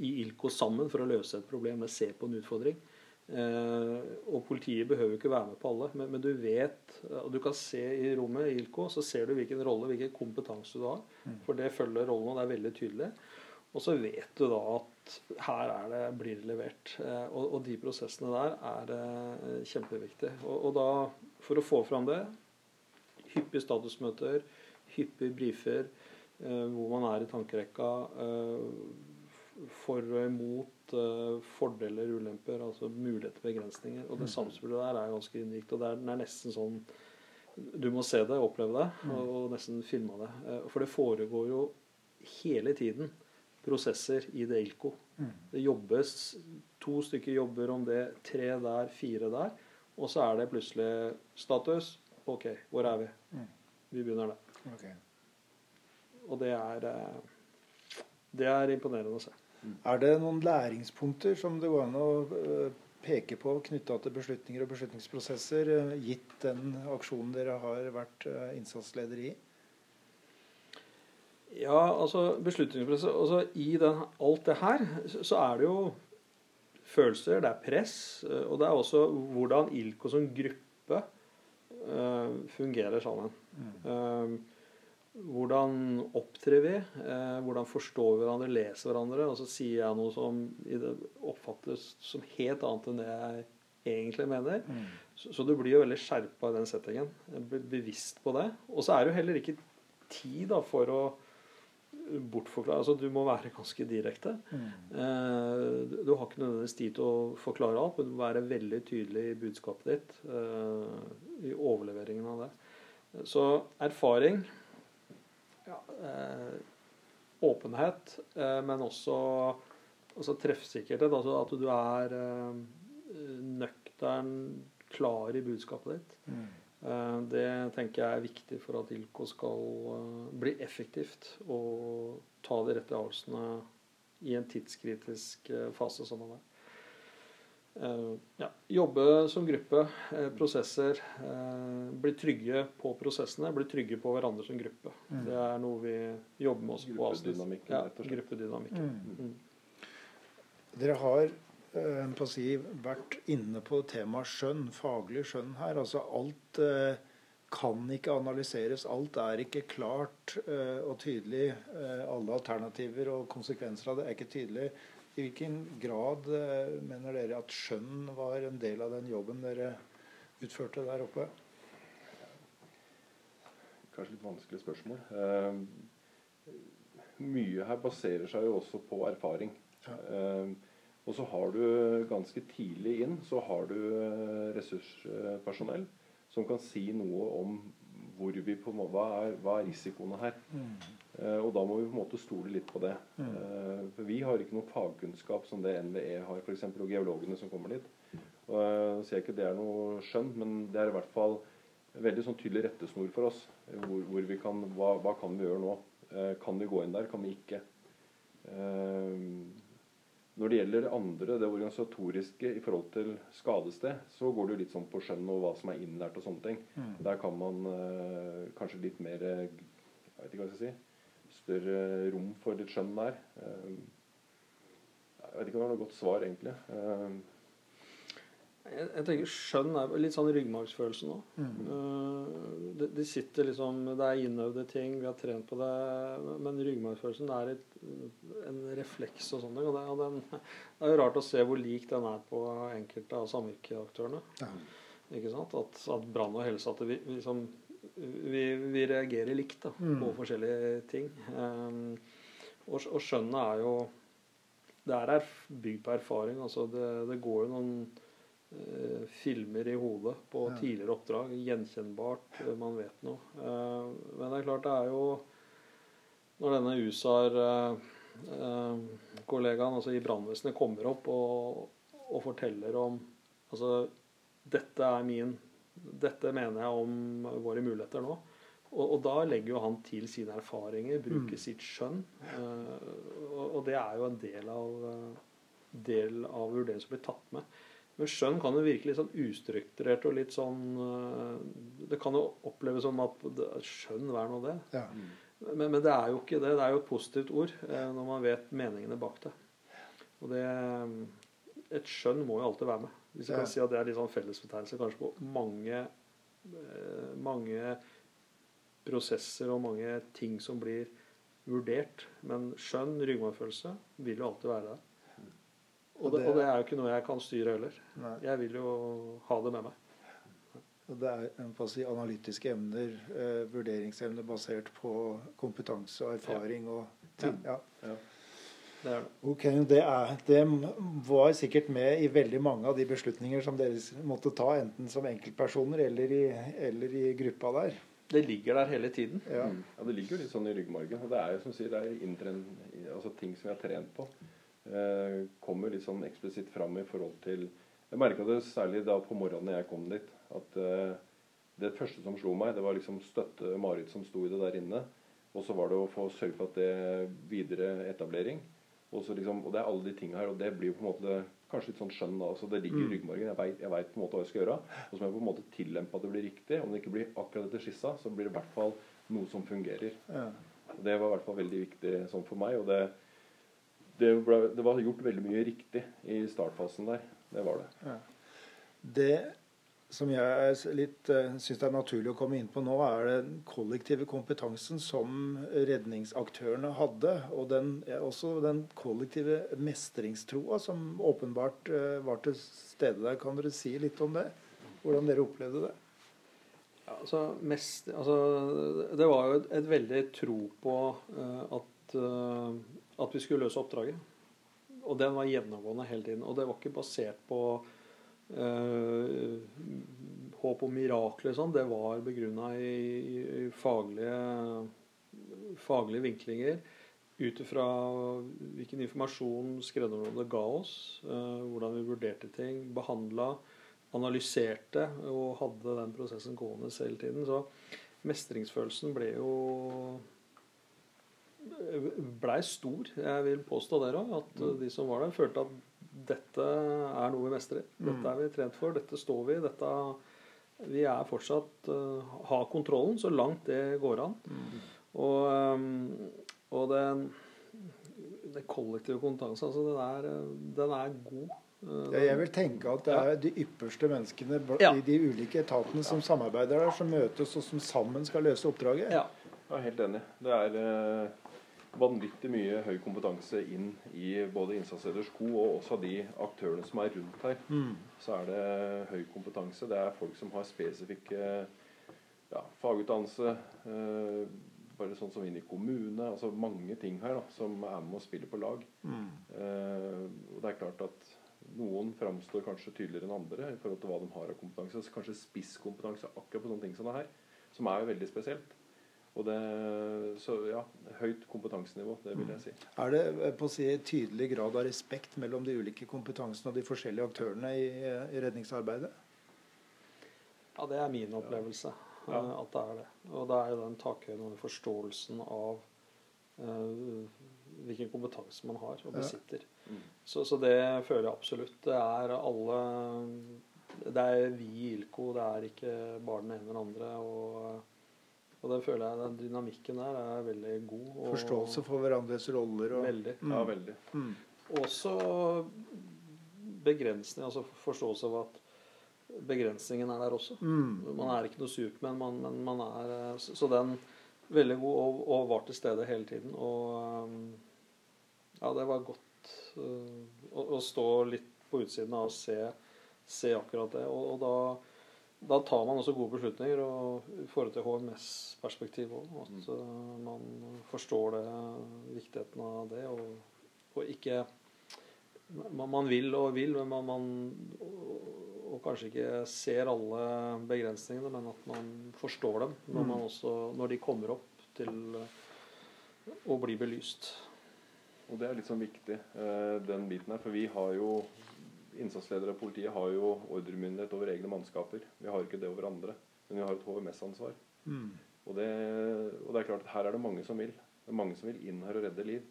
i ILCO sammen for å løse et problem eller se på en utfordring. Uh, og politiet behøver ikke være med på alle, men, men, du vet og Du kan se i rommet i ILCO, så ser du hvilken rolle, hvilken kompetanse du har. Mm. For det følger rollen, og det er veldig tydelig. Og så vet du da at her er det, blir det levert. Eh, og, og de prosessene der er eh, kjempeviktige. Og, og, da, for å få fram det, hyppige statusmøter, hyppige brifer, eh, hvor man er i tankerekka for og imot fordeler, ulemper, altså muligheter, begrensninger. Og det mm. samspillet der er ganske unikt. Og det er, det er nesten sånn Du må se det, oppleve det, mm. og, og nesten filme det. For det foregår jo hele tiden prosesser i det ILCO. Mm. Det jobbes To stykker jobber om det. Tre der, fire der. Og så er det plutselig status. OK, hvor er vi? Mm. Vi begynner der. Okay. Og det er eh, Det er imponerende å se. Mm. Er det noen læringspunkter som det går an å eh, peke på knytta til beslutninger og beslutningsprosesser, eh, gitt den aksjonen dere har vært innsatsleder i? Ja, altså beslutningspresset altså, I den, alt det her så er det jo følelser, det er press, eh, og det er også hvordan ILCO som gruppe uh, fungerer sammen. Mm. Uh, hvordan opptrer vi? Uh, hvordan forstår vi hverandre, leser hverandre? Og så sier jeg noe som oppfattes som helt annet enn det jeg egentlig mener. Mm. Så, så, du blir jo veldig skjerpa i den settingen. Jeg blir bevisst på det. Og så er det jo heller ikke tid da, for å bortforklare altså Du må være ganske direkte. Mm. Eh, du har ikke nødvendigvis tid til å forklare alt, men du må være veldig tydelig i budskapet ditt. Eh, I overleveringen av det. Så erfaring ja, eh, Åpenhet, men også altså treffsikkerhet. Altså at du er nøktern, klar i budskapet ditt. Mm. Eh, det tenker jeg er viktig for at ILCO skal eh, bli effektivt og ta de rette avgjørelsene i en tidskritisk eh, fase som den er. Ja, jobbe som gruppe, prosesser. Bli trygge på prosessene, bli trygge på hverandre som gruppe. Mm. Det er noe vi jobber med oss på. Gruppedynamikken. Ja, gruppedynamikken. Mm. Mm. Dere har på å si, vært inne på temaet skjønn, faglig skjønn her. Altså alt eh, kan ikke analyseres. Alt er ikke klart eh, og tydelig. Eh, alle alternativer og konsekvenser av det er ikke tydelig. I hvilken grad mener dere at skjønn var en del av den jobben dere utførte der oppe? Kanskje litt vanskelig spørsmål. Eh, mye her baserer seg jo også på erfaring. Ja. Og så har du ganske tidlig inn så har du eh, ressurspersonell som kan si noe om hvor vi på, hva, er, hva er risikoene her. Mm. Eh, og da må vi på en måte stole litt på det. Mm. Eh, for vi har ikke noen fagkunnskap som det NVE har, f.eks. og geologene som kommer dit. Og jeg ser ikke det er noe skjønn, men det er i hvert fall veldig sånn tydelig rettesnor for oss. Hvor, hvor vi kan, hva, hva, kan vi gjøre nå? Eh, kan vi gå inn der? Kan vi ikke? Når det gjelder andre, det organisatoriske i forhold til skadested, så går det jo litt sånn på skjønn og hva som er innlært og sånne ting. Mm. Der kan man eh, kanskje litt mer eh, Jeg vet ikke hva jeg skal si. Større rom for litt skjønn der. Eh, jeg vet ikke om det var noe godt svar, egentlig. Jeg, jeg tenker Skjønn er litt sånn ryggmargsfølelse nå. Mm. Uh, det, de sitter liksom Det er innøvde ting, vi har trent på det. Men ryggmargsfølelsen er et, en refleks og sånn. Og det, og den, det er jo rart å se hvor lik den er på enkelte av samvirkeaktørene. Ja. Ikke sant? At, at brann og helse at vi, vi liksom, vi, vi reagerer likt da, Mm. på forskjellige ting. Um, og, og skjønnet er jo Det er bygd på erfaring. Altså det, det går jo noen eh, filmer i hodet på Ja. tidligere oppdrag. Gjenkjennbart. eh, Man vet noe. Eh, men det er klart, det er jo Når denne USAR-kollegaen altså i brannvesenet kommer opp og, og forteller om Altså, dette er min Dette mener jeg om våre muligheter nå. Og, og da legger jo han til sine erfaringer, bruker Mm. sitt skjønn. eh, og, og det er jo en del av, eh, del av vurderingen som blir tatt med. Men skjønn kan jo virke litt sånn ustrukturert og litt sånn eh, Det kan jo oppleves som at skjønn, er nå det? Ja. Men, men det er jo ikke det. Det er jo et positivt ord eh, når man vet meningene bak det. Og det Et skjønn må jo alltid være med. Hvis jeg Ja. kan si at det er litt sånn fellesbetegnelse kanskje på mange, eh, mange prosesser og mange ting som blir vurdert. Men skjønn, ryggmargfølelse, vil jo alltid være der. Og det, og det er jo ikke noe jeg kan styre heller. Nei. Jeg vil jo ha det med meg. Og Det er en si, analytiske emner, eh, vurderingsevne basert på kompetanse og erfaring og ting. Ja. ja. Det er det. Ok, det, er, det var sikkert med i veldig mange av de beslutninger som dere måtte ta, enten som enkeltpersoner eller i, eller i gruppa der. Det ligger der hele tiden. Ja. Mm. ja, det ligger jo litt sånn i ryggmargen. Og det er jo som sier, det er inntren, altså ting som vi har trent på. Eh, kommer litt sånn eksplisitt fram i forhold til Jeg merka det særlig da på morgenen jeg kom dit, at eh, det første som slo meg, det var liksom støtte Marit som sto i det der inne. Og så var det å få sørge for at det videre etablering. Og, så liksom, og det er alle de tinga her, og det blir jo på en måte kanskje litt sånn skjønn da. altså Det ligger i ryggmargen. Jeg vet, på en måte hva jeg skal gjøre. Og så må jeg på en måte tillempe at det blir riktig. Om det ikke blir akkurat etter skissa, så blir det i hvert fall noe som fungerer. Ja. Og Det var i hvert fall veldig viktig sånn for meg. Og det, det, ble, det var gjort veldig mye riktig i startfasen der. Det var det. Det som jeg litt uh, syns det er naturlig å komme inn på nå, er den kollektive kompetansen som redningsaktørene hadde. Og den, også den kollektive mestringstroa som åpenbart eh, var til stede der. Kan dere si litt om det? Hvordan dere opplevde det? Ja, altså, mest, altså, det var jo et, et veldig tro på uh, at, eh, at vi skulle løse oppdraget. Og den var gjennomgående hele tiden. Og det var ikke basert på øh, håp om mirakler. Sånn. Det var begrunna i, i, i faglige, faglige vinklinger. Ut ifra hvilken informasjon skredderområdet ga oss, øh, hvordan vi vurderte ting, behandla, analyserte og hadde den prosessen gående hele tiden. Så mestringsfølelsen ble jo blei stor. Jeg vil påstå det òg. At de som var der, følte at dette er noe vi mestrer. Dette er vi trent for. Dette står vi. Dette Vi er fortsatt uh, har kontrollen så langt det går an. Og, um, og den, den kollektive kompetansen, altså, den er, den er god. Uh, Ja, jeg vil tenke at det er de ypperste menneskene Ja. i de ulike etatene som samarbeider der, som møtes og som sammen skal løse oppdraget. ja. Jeg er helt enig. Det er eh, vanvittig mye høy kompetanse inn i både innsatsleders sko og også de aktørene som er rundt her. Mm. Så er det høy kompetanse. Det er folk som har spesifikke ja, fagutdannelse. Eh, bare sånn som inn i kommune. Altså mange ting her da, som er med og spiller på lag. Mm. Eh, og det er klart at noen framstår kanskje tydeligere enn andre i forhold til hva de har av kompetanse. Så kanskje spisskompetanse akkurat på sånne ting som det her, som er jo veldig spesielt. Og det, så ja, høyt kompetansenivå, det vil jeg si. Er det eh, på å si tydelig grad av respekt mellom de ulike kompetansene og de forskjellige aktørene i, eh, i redningsarbeidet? Ja, det er min opplevelse. Ja. eh, At det er det. Og det er jo den takhøyden og den forståelsen av uh, hvilken kompetanse man har og Ja. besitter. Mm. Så, så det føler jeg absolutt. Det er alle Det er vi i ILCO, det er ikke bare den ene eller andre. Og, og det føler jeg den dynamikken der er veldig god. Og Forståelse for hverandres roller og Veldig. Mm. Ja, veldig. Mm. Også begrensning, altså forståelse av at begrensningen er der også. Mm. Man er ikke noe supermann, man, men man er eh, Så den veldig god og, og var til stede hele tiden. Og um, ja, det var godt uh, å, å stå litt på utsiden av og se, se akkurat det. Og, og da, da tar man også gode beslutninger og i forhold til HMS-perspektiv òg. At mm. man forstår det, viktigheten av det, og, og ikke man, man vil og vil, men man, man og, og kanskje ikke ser alle begrensningene, men at man forstår dem når, man også, når de kommer opp til uh, å bli belyst. Og det er litt sånn viktig, eh, den biten her. For vi har jo Innsatsledere og politiet har jo ordremyndighet over egne mannskaper. Vi har ikke det over andre. Men vi har et HMS-ansvar. Mm. Og, det, og det er klart at her er det mange som vil. Det er mange som vil inn her og redde liv.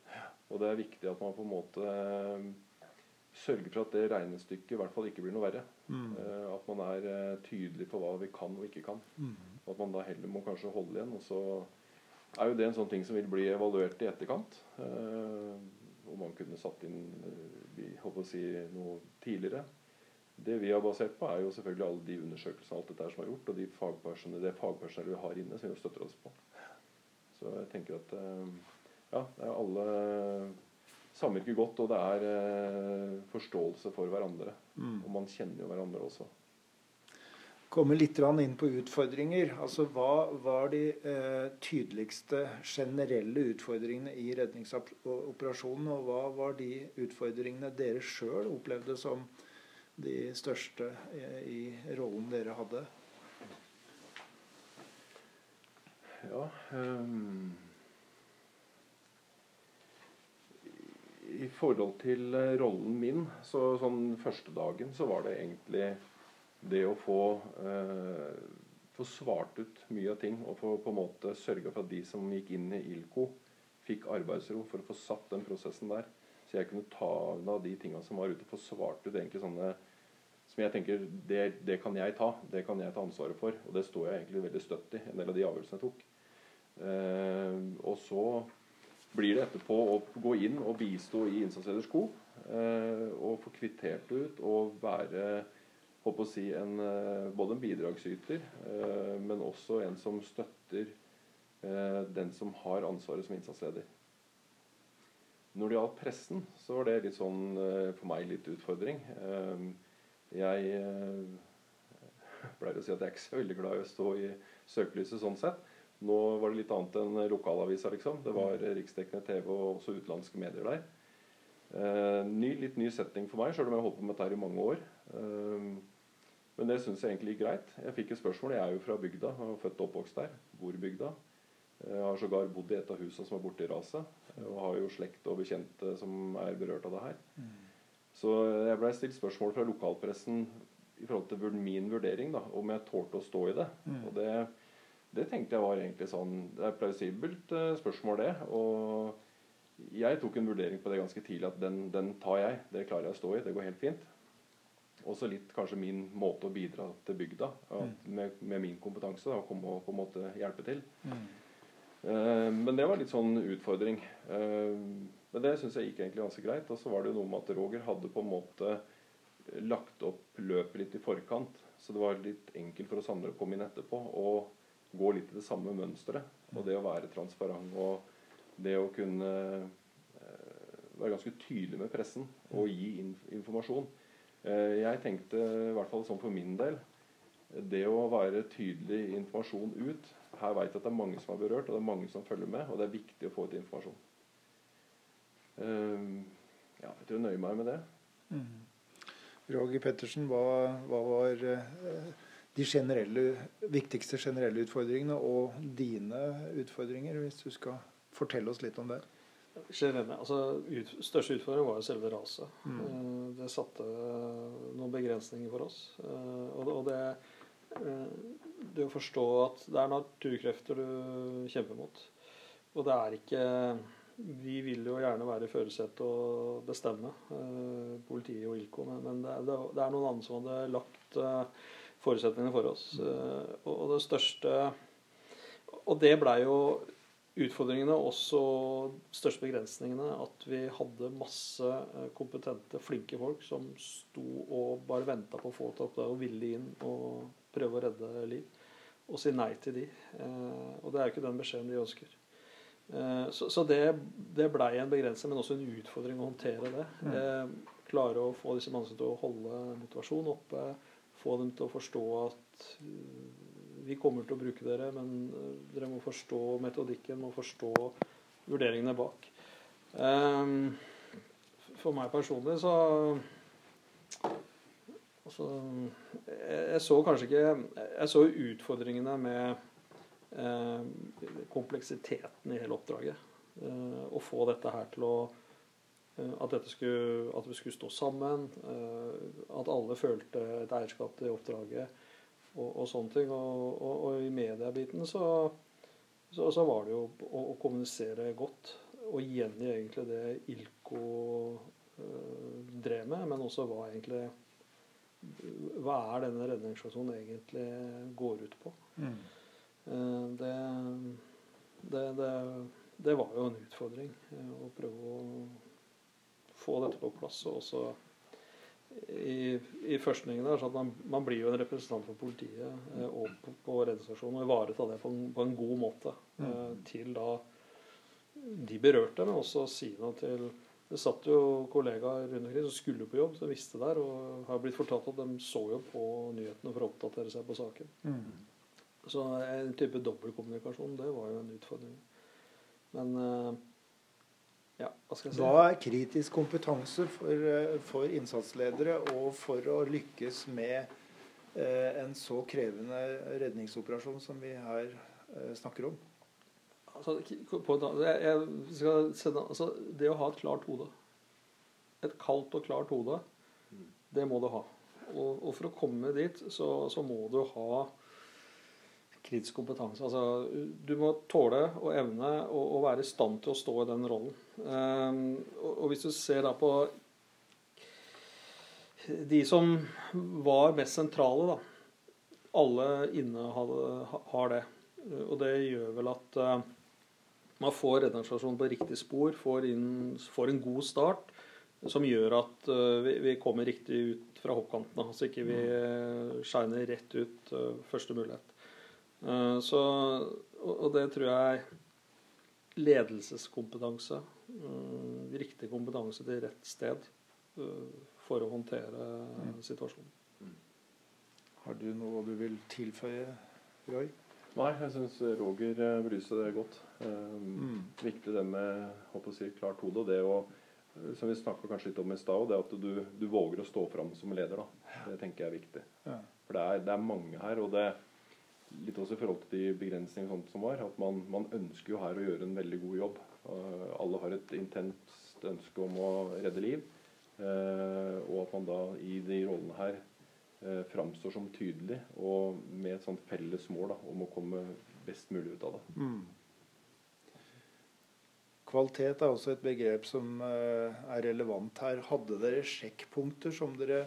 Og det er viktig at man på en måte eh, sørger for at det regnestykket i hvert fall ikke blir noe verre. Mm. Eh, At man er eh, tydelig på hva vi kan og ikke kan. Mm. Og at man da heller må kanskje holde igjen. Og så er jo det en sånn ting som vil bli evaluert i etterkant. Om man kunne satt inn håper å si noe tidligere. Det vi har basert på, er jo selvfølgelig alle de undersøkelsene alt dette som er gjort, og de fagpersonene, det fagpersonellet vi har inne, som vi støtter oss på. Så jeg tenker at eh, ja, det alle samvirker godt, og det er eh, forståelse for hverandre. Mm. Og man kjenner jo hverandre også. Komme litt inn på utfordringer. Altså, hva var de eh, tydeligste generelle utfordringene i redningsoperasjonen? Og hva var de utfordringene dere sjøl opplevde som de største eh, i rollen dere hadde? Ja um, I forhold til eh, rollen min, så sånn første dagen så var det egentlig det å få eh, få svart ut mye av ting og få på en måte sørga for at de som gikk inn i ILCO, fikk arbeidsro for å få satt den prosessen der. Så jeg kunne ta unna de tinga som var ute, få svart ut egentlig sånne som jeg tenker det, det kan jeg ta. Det kan jeg ta ansvaret for. Og det står jeg egentlig veldig støtt i, en del av de avgjørelsene jeg tok. Eh, og så blir det etterpå å gå inn og bistå i innsatsleders sko. Eh, og få kvittert ut og være håper å si en, eh, både en bidragsyter, eh, men også en som støtter eh, den som har ansvaret som innsatsleder. Når det gjaldt pressen, så var det litt sånn for meg litt utfordring. Jeg [laughs] pleier å si at jeg er ikke så veldig glad i å stå i søkelyset sånn sett. Nå var det litt annet enn lokalavisa, liksom. Det var riksdekkende TV og også utenlandske medier der. Ny, litt ny setting for meg, sjøl om jeg har holdt på med dette i mange år. Eh, men det syns jeg egentlig gikk greit. Jeg fikk et spørsmål. Jeg er jo fra bygda, jeg er født og oppvokst der. Bor i bygda. Jeg har sågar bodd i et av husene som er borte i raset. Og har jo slekt og bekjente som er berørt av det her. Så jeg blei stilt spørsmål fra lokalpressen i forhold til min vurdering, da, om jeg tålte å stå i det. Og det, det tenkte jeg var egentlig sånn Det er plausibelt eh, spørsmål, det. Og jeg tok en vurdering på det ganske tidlig at den, den tar jeg. Det klarer jeg å stå i. Det går helt fint. Også litt kanskje min måte å bidra til bygda at med, med min kompetanse. Da, å komme og på en måte hjelpe til. Eh, men det var litt sånn utfordring. Uh, men det syns jeg gikk egentlig ganske greit. Og så var det jo noe med at Roger hadde på en måte lagt opp løpet litt i forkant. Så det var litt enkelt for oss andre å komme inn etterpå og gå litt i det samme mønsteret. Og det å være transparent og det å kunne eh, være ganske tydelig med pressen og gi inf informasjon. Eh, jeg tenkte, i hvert fall sånn for min del, det å være tydelig informasjon ut Her vet jeg at det er mange som er berørt, og det er mange som følger med, og det er viktig å få ut informasjon. Eh, ja, jeg tror jeg nøyer meg med det. Roger Pettersen, hva, hva var eh, de generelle, viktigste generelle utfordringene og dine utfordringer, hvis du skal fortelle oss litt om det? Generelle, altså ut, Største utfordring var jo selve raset. Eh, Det satte noen begrensninger for oss. Eh, Og det, og det, eh, det å forstå at det er naturkrefter du kjemper mot. Og det er ikke vi vil jo gjerne være i førersetet og bestemme, eh, politiet og ILCO, men, men det, er, det, er, noen andre som hadde lagt eh, forutsetningene for oss. Eh, og, det største Og det blei jo utfordringene, også største begrensningene, at vi hadde masse kompetente, flinke folk som sto og bare venta på å få til oppdrag og ville inn og prøve å redde liv. Og si nei til de. Og det er jo ikke den beskjeden de ønsker. Eh, så, det, det blei en begrensning, men også en utfordring å håndtere det. Mm. Eh, klare å få disse menneskene til å holde motivasjonen oppe. Få dem til å forstå at eh, vi kommer til å bruke dere, men dere må forstå metodikken, må forstå vurderingene bak. For meg personlig så altså, jeg, så kanskje ikke Jeg så utfordringene med Eh, kompleksiteten i hele oppdraget. Eh, å få dette her til å eh, at, skulle, at, vi skulle stå sammen. At alle følte et eierskap til oppdraget og, og sånne ting. Og, og, og i mediebiten så, så, så, var det jo å, å, kommunisere godt og gjengi egentlig det Ilko drev med, men også hva egentlig Hva er denne redningsaksjonen egentlig går ut på? Mm. Eh, det, det, det, det, var jo en utfordring eh, å prøve å få dette på plass. Og også i, i førstningen der, så at man, man, blir jo en representant for politiet eh, og på, på redningsstasjonen og ivareta det på en, på en, god måte eh, til da de berørte, men også si noe til det satt jo kollegaer rundt omkring som skulle på jobb, som visste der, og har blitt fortalt at de så jo på nyhetene for å oppdatere seg på saken. Mm. Så en type dobbeltkommunikasjon, det var jo en utfordring. Men eh, ja, skal si? Hva er kritisk kompetanse for, eh, for innsatsledere og for å lykkes med eh, en så krevende redningsoperasjon som vi her eh, snakker om? Altså, på, jeg, jeg sende, altså, det å ha et klart hode, et kaldt og klart hode, det må du ha. Og, og for å komme dit, så, så må du ha kritisk kompetanse. Altså, du må tåle og evne å være i stand til å stå i den rollen. Um, og, og, hvis du ser da på de som var mest sentrale, da. Alle inne har det. Og det gjør vel at uh, man får redningsstasjonen på riktig spor, får, inn, får, en god start, som gjør at uh, vi, kommer riktig ut fra hoppkantene. så ikke vi uh, shiner rett ut første mulighet. Eh, så, og det tror jeg ledelseskompetanse. Eh, riktig kompetanse til rett sted eh, for å håndtere mm. situasjonen. Har du noe du vil tilføye, Roy? Nei, jeg syns Roger belyste det godt. Mm. Viktig det med håper å si, klart hode. og det å som vi snakka kanskje litt om i stad, det at du, du, våger å stå fram som leder. da. Det tenker jeg er viktig. Ja. For det er, det er, mange her. og det, litt også i forhold til de begrensningene som var, at man, man, ønsker jo her å gjøre en veldig god jobb. Uh, alle har et intenst ønske om å redde liv. Uh, og at man da i de rollene her uh, framstår som tydelig og med et sånt felles mål da, om å komme best mulig ut av det. Mm. Kvalitet er også et begrep som er relevant her. Hadde dere sjekkpunkter som dere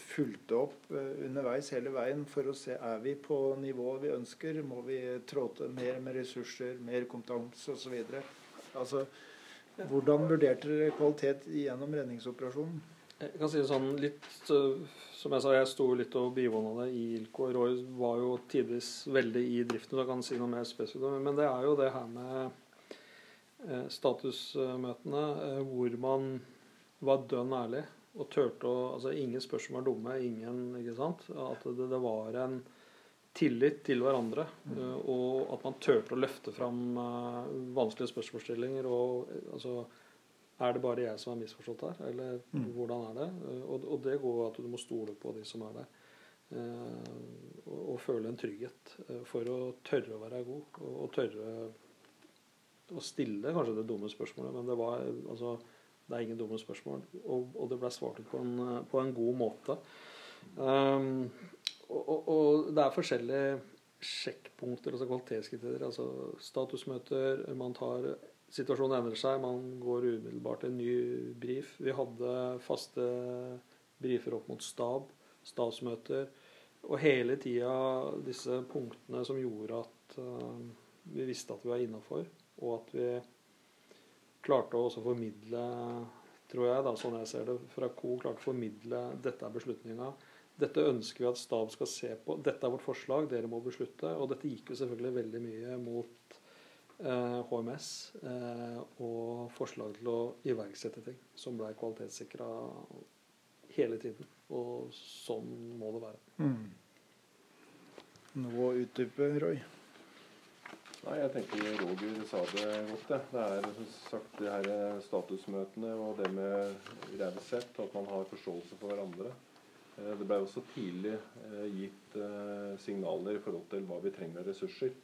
fulgte opp eh, underveis hele veien for å se er vi på nivået vi ønsker. Må vi trå til mer med ressurser, mer kompetanse osv. Altså, hvordan vurderte dere kvalitet gjennom redningsoperasjonen? Jeg kan si det sånn litt Som jeg sa, jeg sto litt og bivåna det i ILCO. Roy var jo tidvis veldig i driften, så jeg kan si noe mer spesifikt. Men det er jo det her med eh, statusmøtene hvor man var dønn ærlig og turte å altså Ingen spørsmål var dumme. ingen, ikke sant? At det, det var en tillit til hverandre. Mm. Uh, og at man turte å løfte fram uh, vanskelige spørsmålsstillinger. og altså er det bare jeg som er misforstått her, eller mm. hvordan er det? Uh, og, og, det går at du må stole på de som er der. Og, og, føle en trygghet for å tørre å være god. Og, og tørre å stille kanskje det dumme spørsmålet, men det var altså det er ingen dumme spørsmål. Og, og det ble svart ut på en, på en god måte. Um, og, og, det er forskjellige sjekkpunkter, altså kvalitetskriterier. Altså statusmøter. Man tar situasjonen endrer seg. Man går umiddelbart til en ny brief. Vi hadde faste brifer opp mot stab, stabsmøter. Og hele tida disse punktene som gjorde at uh, vi visste at vi var innafor, og at vi klarte å også formidle, tror jeg, da, sånn jeg ser det, fra Co, klarte å formidle dette er beslutninga. Dette ønsker vi at stab skal se på. Dette er vårt forslag, dere må beslutte. Og dette gikk jo selvfølgelig veldig mye mot eh, HMS eh, og forslag til å iverksette ting som ble kvalitetssikra hele tiden. Og sånn må det være. Mm. Noe å utdype, Roy? Nei, jeg tenker Roger sa det godt. Det, det er som sagt de her statusmøtene og det med raushet, at man har forståelse for hverandre. Eh, det ble også tidlig eh, gitt eh, signaler i forhold til hva vi trenger av ressurser.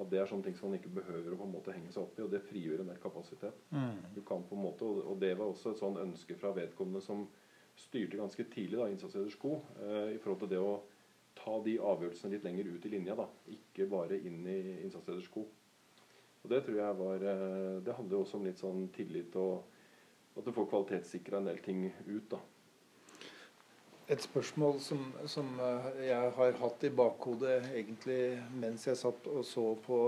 At det er sånne ting som man ikke behøver å på en måte henge seg opp i. Og det frigjør en del kapasitet. Mm. Du kan på en måte, Og det var også et sånn ønske fra vedkommende som styrte ganske tidlig da, innsatsleders sko, i forhold til det å ta de avgjørelsene litt lenger ut i linja. da, Ikke bare inn i innsatsleders sko. Og Det tror jeg var, det handler jo også om litt sånn tillit og at du får kvalitetssikra en del ting ut. da. Et spørsmål som, som, eh, jeg har hatt i bakhodet egentlig mens jeg satt og så på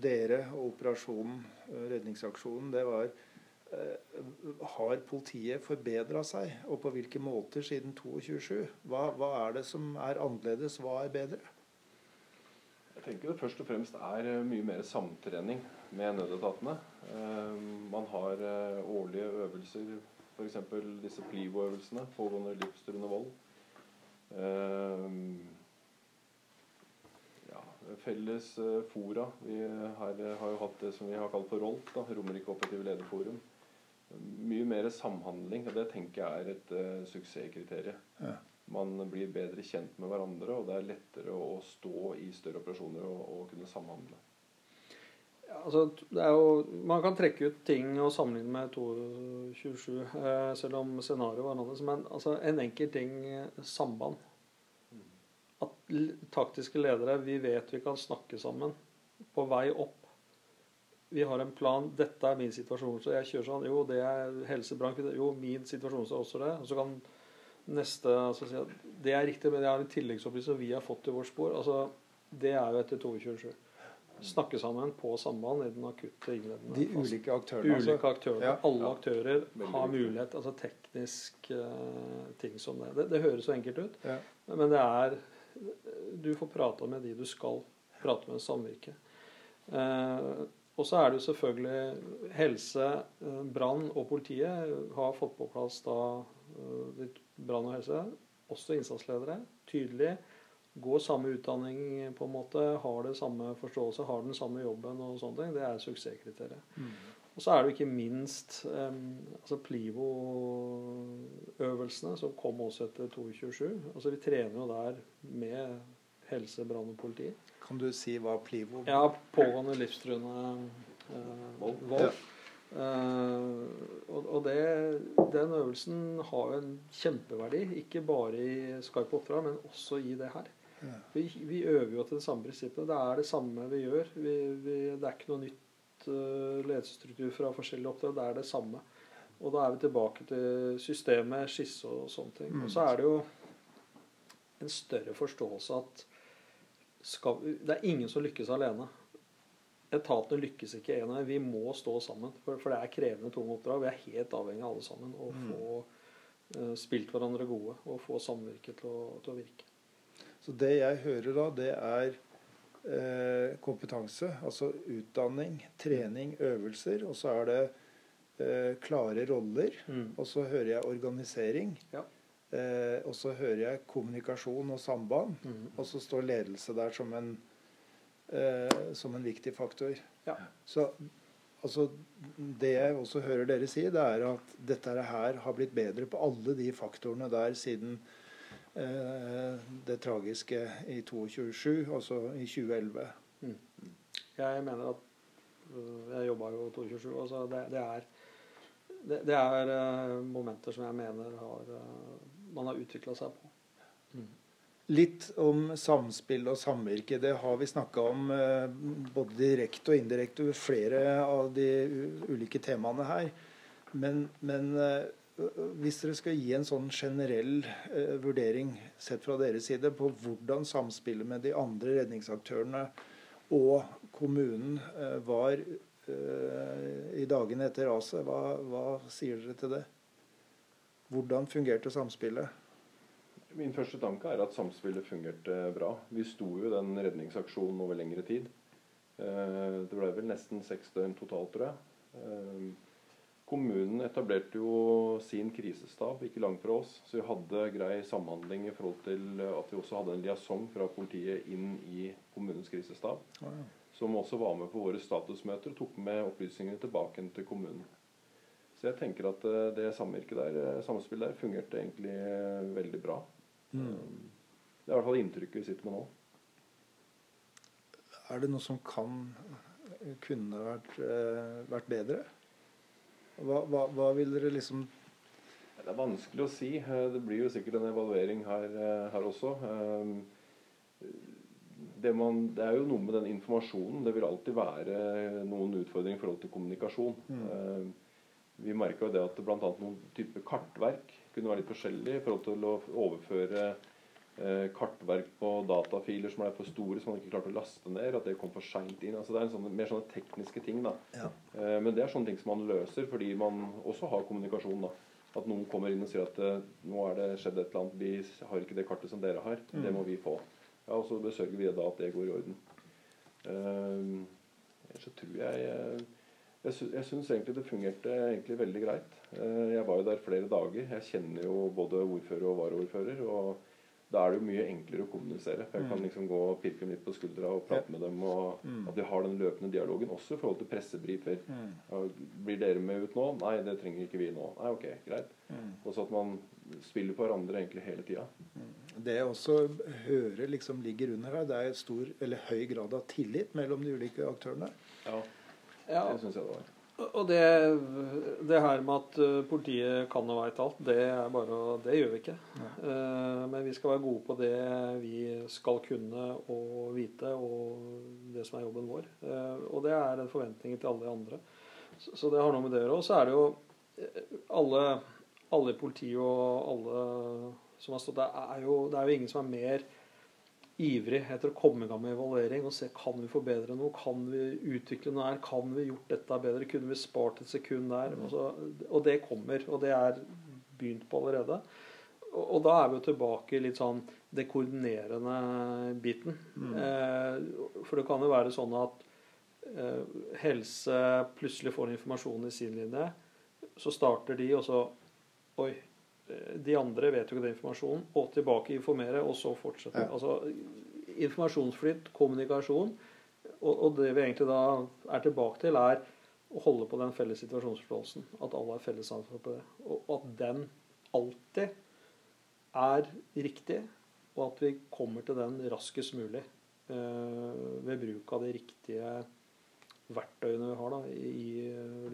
dere og operasjonen, eh, redningsaksjonen, det var eh, Har politiet forbedra seg, og på hvilke måter siden 22.7? Hva, hva er det som er annerledes? Hva er bedre? Jeg tenker det først og fremst er mye mer samtrening med nødetatene. Man har årlige øvelser F.eks. disse PLIVO-øvelsene, pågående livstruende vold. Ja, felles fora. Vi her, har jo hatt det som vi har kalt for ROLT, Romerike operative lederforum. Mye mer samhandling, og det tenker jeg er et uh, suksesskriterium. Ja. Man blir bedre kjent med hverandre, og det er lettere å stå i større operasjoner og, og kunne samhandle. Altså, jo, man kan trekke ut ting og sammenligne med 227, eh, selv om scenarioet var annerledes. Men altså, en enkel ting samband. At taktiske ledere Vi vet vi kan snakke sammen på vei opp. Vi har en plan. 'Dette er min situasjon.' Så jeg kjører sånn. Jo, det er helsebrank. Jo, min situasjon er også det. Og så kan neste altså, si at det er riktig, men jeg har en tilleggsopplysning vi har fått i vårt spor. Altså, det er jo etter 227 snakke sammen på samband i den akutte innledende De ulike aktørene. Altså. Ulike aktørene. Ja. Alle ja. aktører har mulighet. Altså teknisk uh, ting som det. det. det. høres så enkelt ut, ja. men det er Du får prate med de du skal prate med, samvirke. Uh, og så er det jo selvfølgelig helse, uh, brann og politiet har fått på plass da brann og helse. Også innsatsledere. Tydelig går samme utdanning, på en måte, har det samme forståelse, har den samme jobben og sånne ting, det er suksesskriteriet. Mm. Og så er det jo ikke minst um, altså Plivo-øvelsene, som kom også etter 227. Altså Vi trener jo der med helse, brann og politi. Kan du si hva Plivo Ja, pågående livstruende eh, vold. Ja. Uh, og, og det, den øvelsen har jo en kjempeverdi, ikke bare i skarpe oppdrag, men også i det her. Vi, vi, øver jo til det samme prinsippet. Det er det samme vi gjør. Vi, vi, det er ikke noe nytt uh, ledelsesstruktur fra forskjellige oppdrag. Det er det samme. Og da er vi tilbake til systemet, skisse og sånne ting. Mm. Og så er det jo en større forståelse at skal, det er ingen som lykkes alene. Etatene lykkes ikke ene. Vi må stå sammen. For, for, det er krevende, tunge oppdrag. Vi er helt avhengig av alle sammen å mm. få uh, spilt hverandre gode og få samvirket til til å virke. Så det jeg hører da, det er eh, kompetanse. Altså utdanning, trening, øvelser. Og så er det eh, klare roller. Mm. Og så hører jeg organisering. Ja. Eh, og så hører jeg kommunikasjon og samband. Mm. Og så står ledelse der som en, eh, som en viktig faktor. Ja. Så altså, det jeg også hører dere si, det er at dette her har blitt bedre på alle de faktorene der siden Eh, det tragiske i 22, altså i 2011. Mm. Jeg mener at øh, Jeg jobba jo 22, altså det, det, er det, det, er øh, momenter som jeg mener har, øh, man har utvikla seg på. Mm. Litt om samspill og samvirke. Det har vi snakka om eh, både direkte og indirekte ved flere av de ulike temaene her. Men, men eh, hvis dere skal gi en sånn generell eh, vurdering sett fra deres side på hvordan samspillet med de andre redningsaktørene og kommunen var i dagene etter raset, hva, hva sier dere til det? Hvordan fungerte samspillet? Min første tanke er at samspillet fungerte bra. Vi sto jo i den redningsaksjonen over lengre tid. Eh, det ble vel nesten seks døgn totalt, tror jeg. Eh, kommunen etablerte jo sin krisestab ikke langt fra oss, så vi hadde grei samhandling i forhold til at vi også hadde en liaison fra politiet inn i kommunens krisestab. Som også var med på våre statusmøter og tok med opplysningene tilbake til kommunen. Så jeg tenker at eh, det der, samspillet der fungerte egentlig veldig bra. Mm. Det er i hvert fall inntrykket vi sitter med nå. Er det noe som kan kunne vært, eh, vært bedre? Hva, hva, hva, vil dere liksom Det er vanskelig å si. Eh, det blir jo sikkert en evaluering her, eh, her også. Det, man, det, er jo noe med den informasjonen. Det vil alltid være noen utfordringer i forhold til kommunikasjon. Mm. Vi merka jo det at bl.a. noen typer kartverk kunne være litt forskjellig i forhold til å overføre eh, kartverk på datafiler som er for store, som man ikke klarte å laste ned. At det kom for seint inn. altså Det er sånne, mer sånne tekniske ting. da. Ja. Eh, men det er sånne ting som man løser fordi man også har kommunikasjon. da. At noen kommer inn og sier at eh, nå er det skjedd et eller annet, vi har ikke det kartet som dere har. Mm. Det må vi få. Ja, Og så besørger vi da at det går i orden. Eh, så tror jeg uh, jeg, sy syns egentlig det fungerte egentlig veldig greit. Eh, jeg var jo der flere dager. Jeg kjenner jo både ordfører og varaordfører. og da er det jo mye enklere å kommunisere. Jeg kan mm. liksom gå og pirke litt på skuldra og prate med dem. og mm. At vi har den løpende dialogen, også i forhold til pressebrifer. Mm. Blir dere med ut nå? Nei, det trenger ikke vi nå. Nei, ok, greit. Og så at man spiller på hverandre egentlig hele tida. Det jeg også hører liksom ligger under her, det er stor eller høy grad av tillit mellom de ulike aktørene. Ja. Ja. Det syns jeg det var. Og det, det, her med at eh, politiet kan og veit alt, det, er bare, det gjør vi ikke. Uh, men vi skal være gode på det vi skal kunne og vite, og det som er jobben vår. Uh, og det er en forventning til alle de andre. Så, så, det har noe med det å gjøre. Og så er det jo alle, alle i politiet og alle som har stått der, er jo, det er jo ingen som er mer ivrig etter å komme i gang med evaluering og se kan vi forbedre noe. Kan vi utvikle noe her? Kan vi gjort dette bedre? Kunne vi spart et sekund der? Og, så, og det kommer. Og det er begynt på allerede. Og, og, da er vi jo tilbake i litt sånn det koordinerende biten. Mm. Eh, for det kan jo være sånn at eh, helse plutselig får informasjon i sin linje. Så starter de, og så Oi, de andre vet jo ikke den informasjonen, og tilbake informere, og så fortsette. Ja. Altså informasjonsflytt, kommunikasjon. Og, og, det vi egentlig da er tilbake til, er å holde på den felles situasjonsforståelsen. At alle er felles ansvar på det. Og at den alltid er riktig, og at vi kommer til den raskest mulig eh, ved bruk av de riktige verktøyene vi har da, i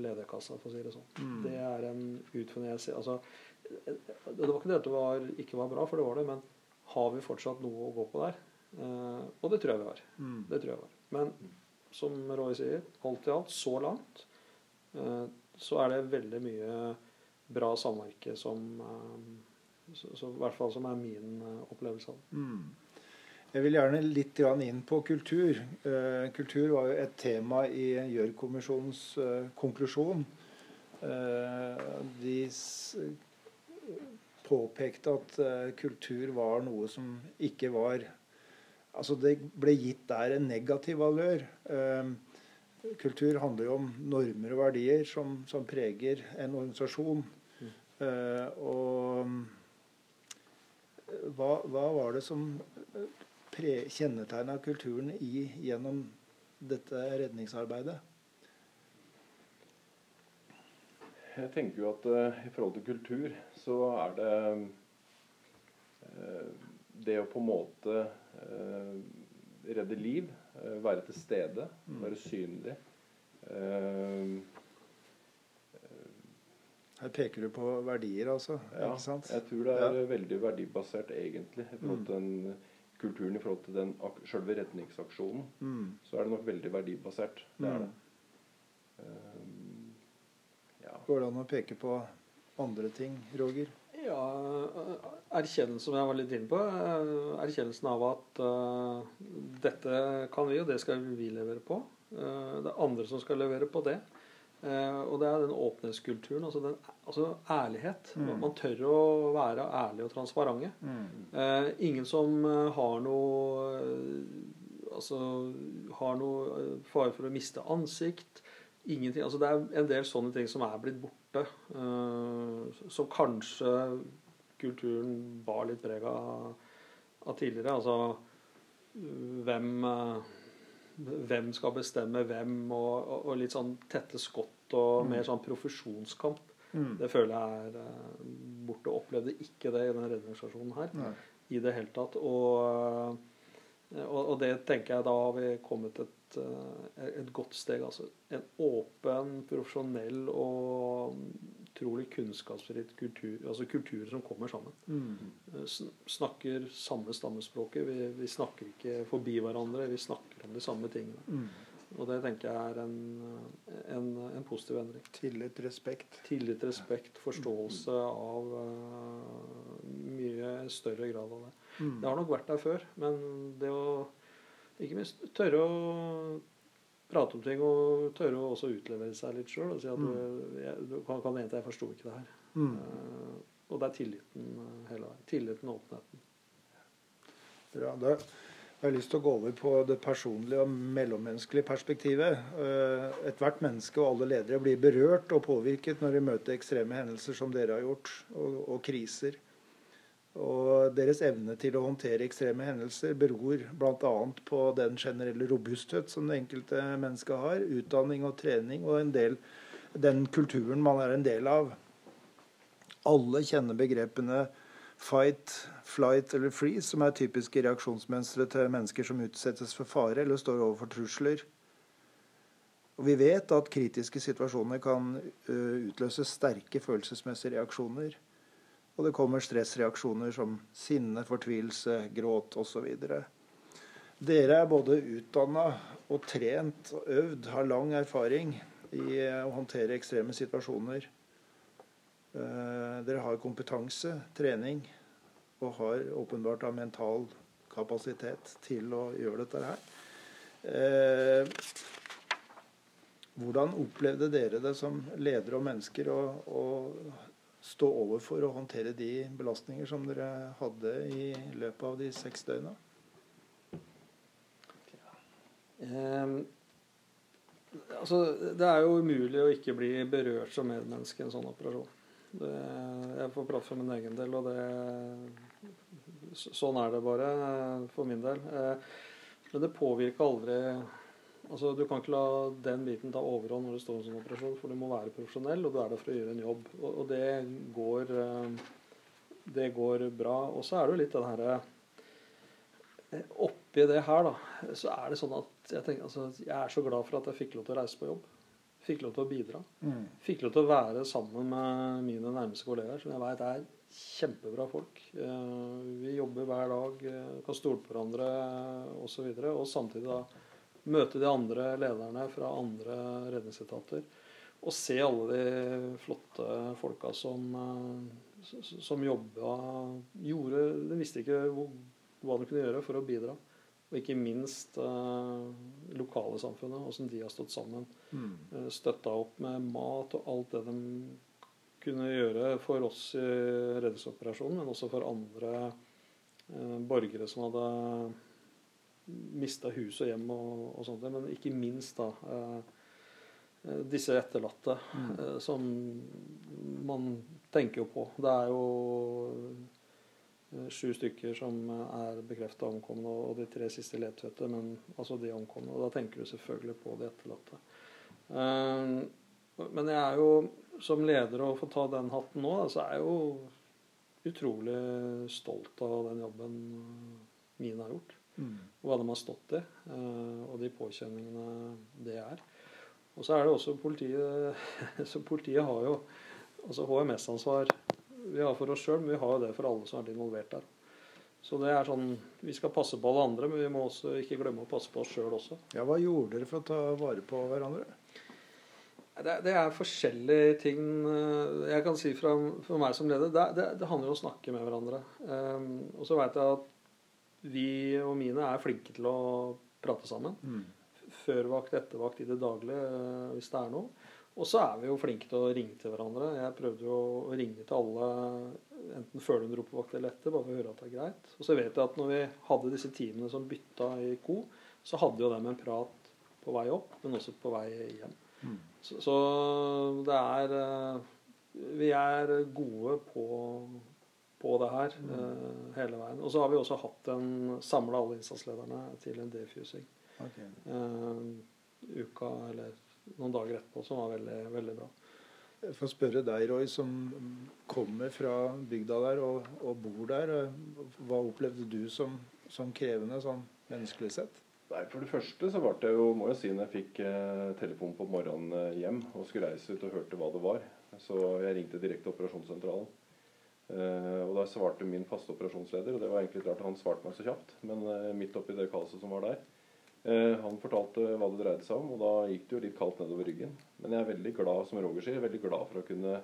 lederkassa, for å si det sånn. Mm. Det er en utfordring jeg ser. Altså, det var ikke det at det var, ikke var bra, for det var det, men har vi fortsatt noe å gå på der? Eh, og det tror jeg vi har. Mm. Det tror jeg vi har. Men som Roy sier, alt i alt, så langt, eh, så er det veldig mye bra samvirke som eh, så, så, I hvert fall som er min eh, opplevelse av det. Mm. Jeg vil gjerne litt inn på kultur. Eh, kultur var jo et tema i Gjørv-kommisjonens eh, konklusjon. de påpekte at uh, kultur var noe som ikke var Altså det ble gitt der en negativ valør. Uh, kultur handler jo om normer og verdier som, som preger en organisasjon. Uh, og hva, hva, var det som kjennetegna kulturen i, gjennom dette redningsarbeidet? Jeg tenker jo at uh, i forhold til kultur så er det uh, det å på en måte uh, redde liv, være til stede, mm. være synlig Her peker du på verdier, altså? Ja, jeg tror det er ja. veldig verdibasert, egentlig. i forhold mm. til en kulturen i forhold til den selve redningsaksjonen, Mm. så er det nok veldig verdibasert. Det er Mm. det. Går det an å peke på andre ting, Roger? Ja, erkjennelsen som jeg var litt inne på. eh, Erkjennelsen av at uh, dette kan vi, og det skal vi levere på. Uh, det er andre som skal levere på det. Uh, og det er den åpenhetskulturen, altså, den, altså ærlighet. Mm. Man tør å være ærlig og transparente. Eh, ingen som eh, har noe eh, Altså har noe eh, fare for å miste ansikt. Ingenting. Altså det er en del sånne ting som er blitt borte. Uh, som kanskje kulturen bar litt preg av, av tidligere. Altså hvem uh, hvem skal bestemme hvem, og, og, og litt sånn tette skott og Mm. mer sånn profesjonskamp. Mm. Det føler jeg er uh, borte. Opplevde ikke det i denne redningsstasjonen her Nei. i det hele tatt. Og, og, og det tenker jeg da har vi kommet et, eh, et godt steg. Altså en åpen, profesjonell og utrolig kunnskapsrikt kultur. Altså kulturer som kommer sammen. Mm. Eh, Snakker samme stammespråket. Vi, vi snakker ikke forbi hverandre. Vi snakker om de samme tingene. Mm. Og det tenker jeg er en, en, en positiv endring. Tillit, respekt. Tillit, respekt, forståelse av uh, mye større grad av det. Mm. Det har nok vært der før, men det å ikke minst tørre å prate om ting og tørre å også utlevere seg litt sjøl og si at du, jeg, du kan, kan hende jeg forsto ikke det her. Mm. Uh, og det er tilliten eh, hele veien. Tilliten og åpenheten. Bra. Da har jeg lyst til å gå over på det personlige og mellommenneskelige perspektivet. Uh, Ethvert menneske og alle ledere blir berørt og påvirket når de møter ekstreme hendelser som dere har gjort, og, og kriser. Og deres evne til å håndtere ekstreme hendelser beror bl.a. på den generelle robusthet som det enkelte mennesket har, utdanning og trening og del, den kulturen man er en del av. Alle kjenner begrepene fight, flight eller freeze, som er typiske reaksjonsmønstre til mennesker som utsettes for fare eller står overfor trusler. Og vi vet at kritiske situasjoner kan utløse sterke følelsesmessige reaksjoner. Og det kommer stressreaksjoner som sinne, fortvilelse, gråt osv. Dere er både utdanna og trent og øvd, har lang erfaring i å håndtere ekstreme situasjoner. Eh, Dere har kompetanse, trening, og har åpenbart da mental kapasitet til å gjøre dette her. Eh, Hvordan opplevde dere det som ledere og mennesker og, å stå overfor og håndtere de belastninger som dere hadde i løpet av de seks døgna? Um, altså, det er jo umulig å ikke bli berørt som medmenneske i en sånn operasjon. Det, jeg får prate for min egen del, og det Sånn er det bare eh, for min del. Eh, men det påvirker aldri Altså, Du kan ikke la den biten ta overhånd når det står en sånn operasjon, for du må være profesjonell, og du er der for å gjøre en jobb. Og, og det går eh, Det går bra. Og så er det jo litt den herre Oppi det her, da, så er det sånn at jeg, tenker, altså, jeg er så glad for at jeg fikk lov til å reise på jobb. Fikk lov til å bidra. Fikk lov til å være sammen med mine nærmeste kollegaer, som jeg vet er kjempebra folk. Eh, Vi jobber hver dag, eh, kan stole på hverandre osv. Og, så og samtidig da møte de andre lederne fra andre redningsetater. Og se alle de flotte folka som, eh, som jobba Gjorde De visste ikke hvor, hva de kunne gjøre for å bidra. Og ikke minst eh, lokale samfunnet, åssen de har stått sammen Mm. støtta opp med mat og alt det de kunne gjøre for oss i redningsoperasjonen, men også for andre eh, borgere som hadde mista hus og hjem og, og sånt. Men ikke minst da eh, eh, disse etterlatte, eh, som man tenker jo på. Det er jo sju stykker som er bekrefta omkomne, og de tre siste letfødte, men altså de omkomne. Og da tenker du selvfølgelig på de etterlatte. Men jeg er jo, som leder, og får ta den hatten nå, så er jeg jo utrolig stolt av den jobben mine har gjort. Og hva de har stått i, eh, og de påkjenningene det er. Og så er det også politiet [laughs] Så politiet har jo altså HMS-ansvar. Vi har for oss sjøl, men vi har jo det for alle som er involvert der. Så det er sånn Vi skal passe på alle andre, men vi må også ikke glemme å passe på oss sjøl også. Ja, Hva gjorde dere for å ta vare på hverandre? Det, det, er forskjellige ting eh, jeg kan si fra, for meg som leder. Det, det, det, handler om å snakke med hverandre. Um, og så veit jeg at vi og mine er flinke til å prate sammen. Mm. Før vakt, etter vakt, i det daglige, uh, hvis det er noe. Og så er vi jo flinke til å ringe til hverandre. Jeg prøvde jo å ringe til alle enten før de dro på vakt eller etter, bare for å høre at det er greit. Og så vet jeg at når vi hadde disse teamene som bytta i ko, så hadde jo dem en prat på vei opp, men også på vei hjem. Mm. Så, så, det er eh, Vi er gode på, på det her mm. uh, hele veien. Og så har vi også hatt en samla alle innsatslederne til en defusing. Okay. Uh, uka eller noen dager etterpå, som var veldig, veldig bra. Jeg får spørre deg, Roy, som kommer fra bygda der og, og bor der. Hva opplevde du som, som krevende sånn menneskelig sett? Nei, For det første så ble det jo, må jeg si, når jeg fikk eh, telefon på morgenen eh, hjem og skulle reise ut og hørte hva det var. Så jeg ringte direkte operasjonssentralen. Eh, og da svarte min faste operasjonsleder, og det var egentlig rart han svarte meg så kjapt. Men eh, midt oppi det kaoset som var der. Eh, han fortalte hva det dreide seg om, og da gikk det jo litt kaldt nedover ryggen. Men jeg er veldig glad som Roger sier, veldig glad for å kunne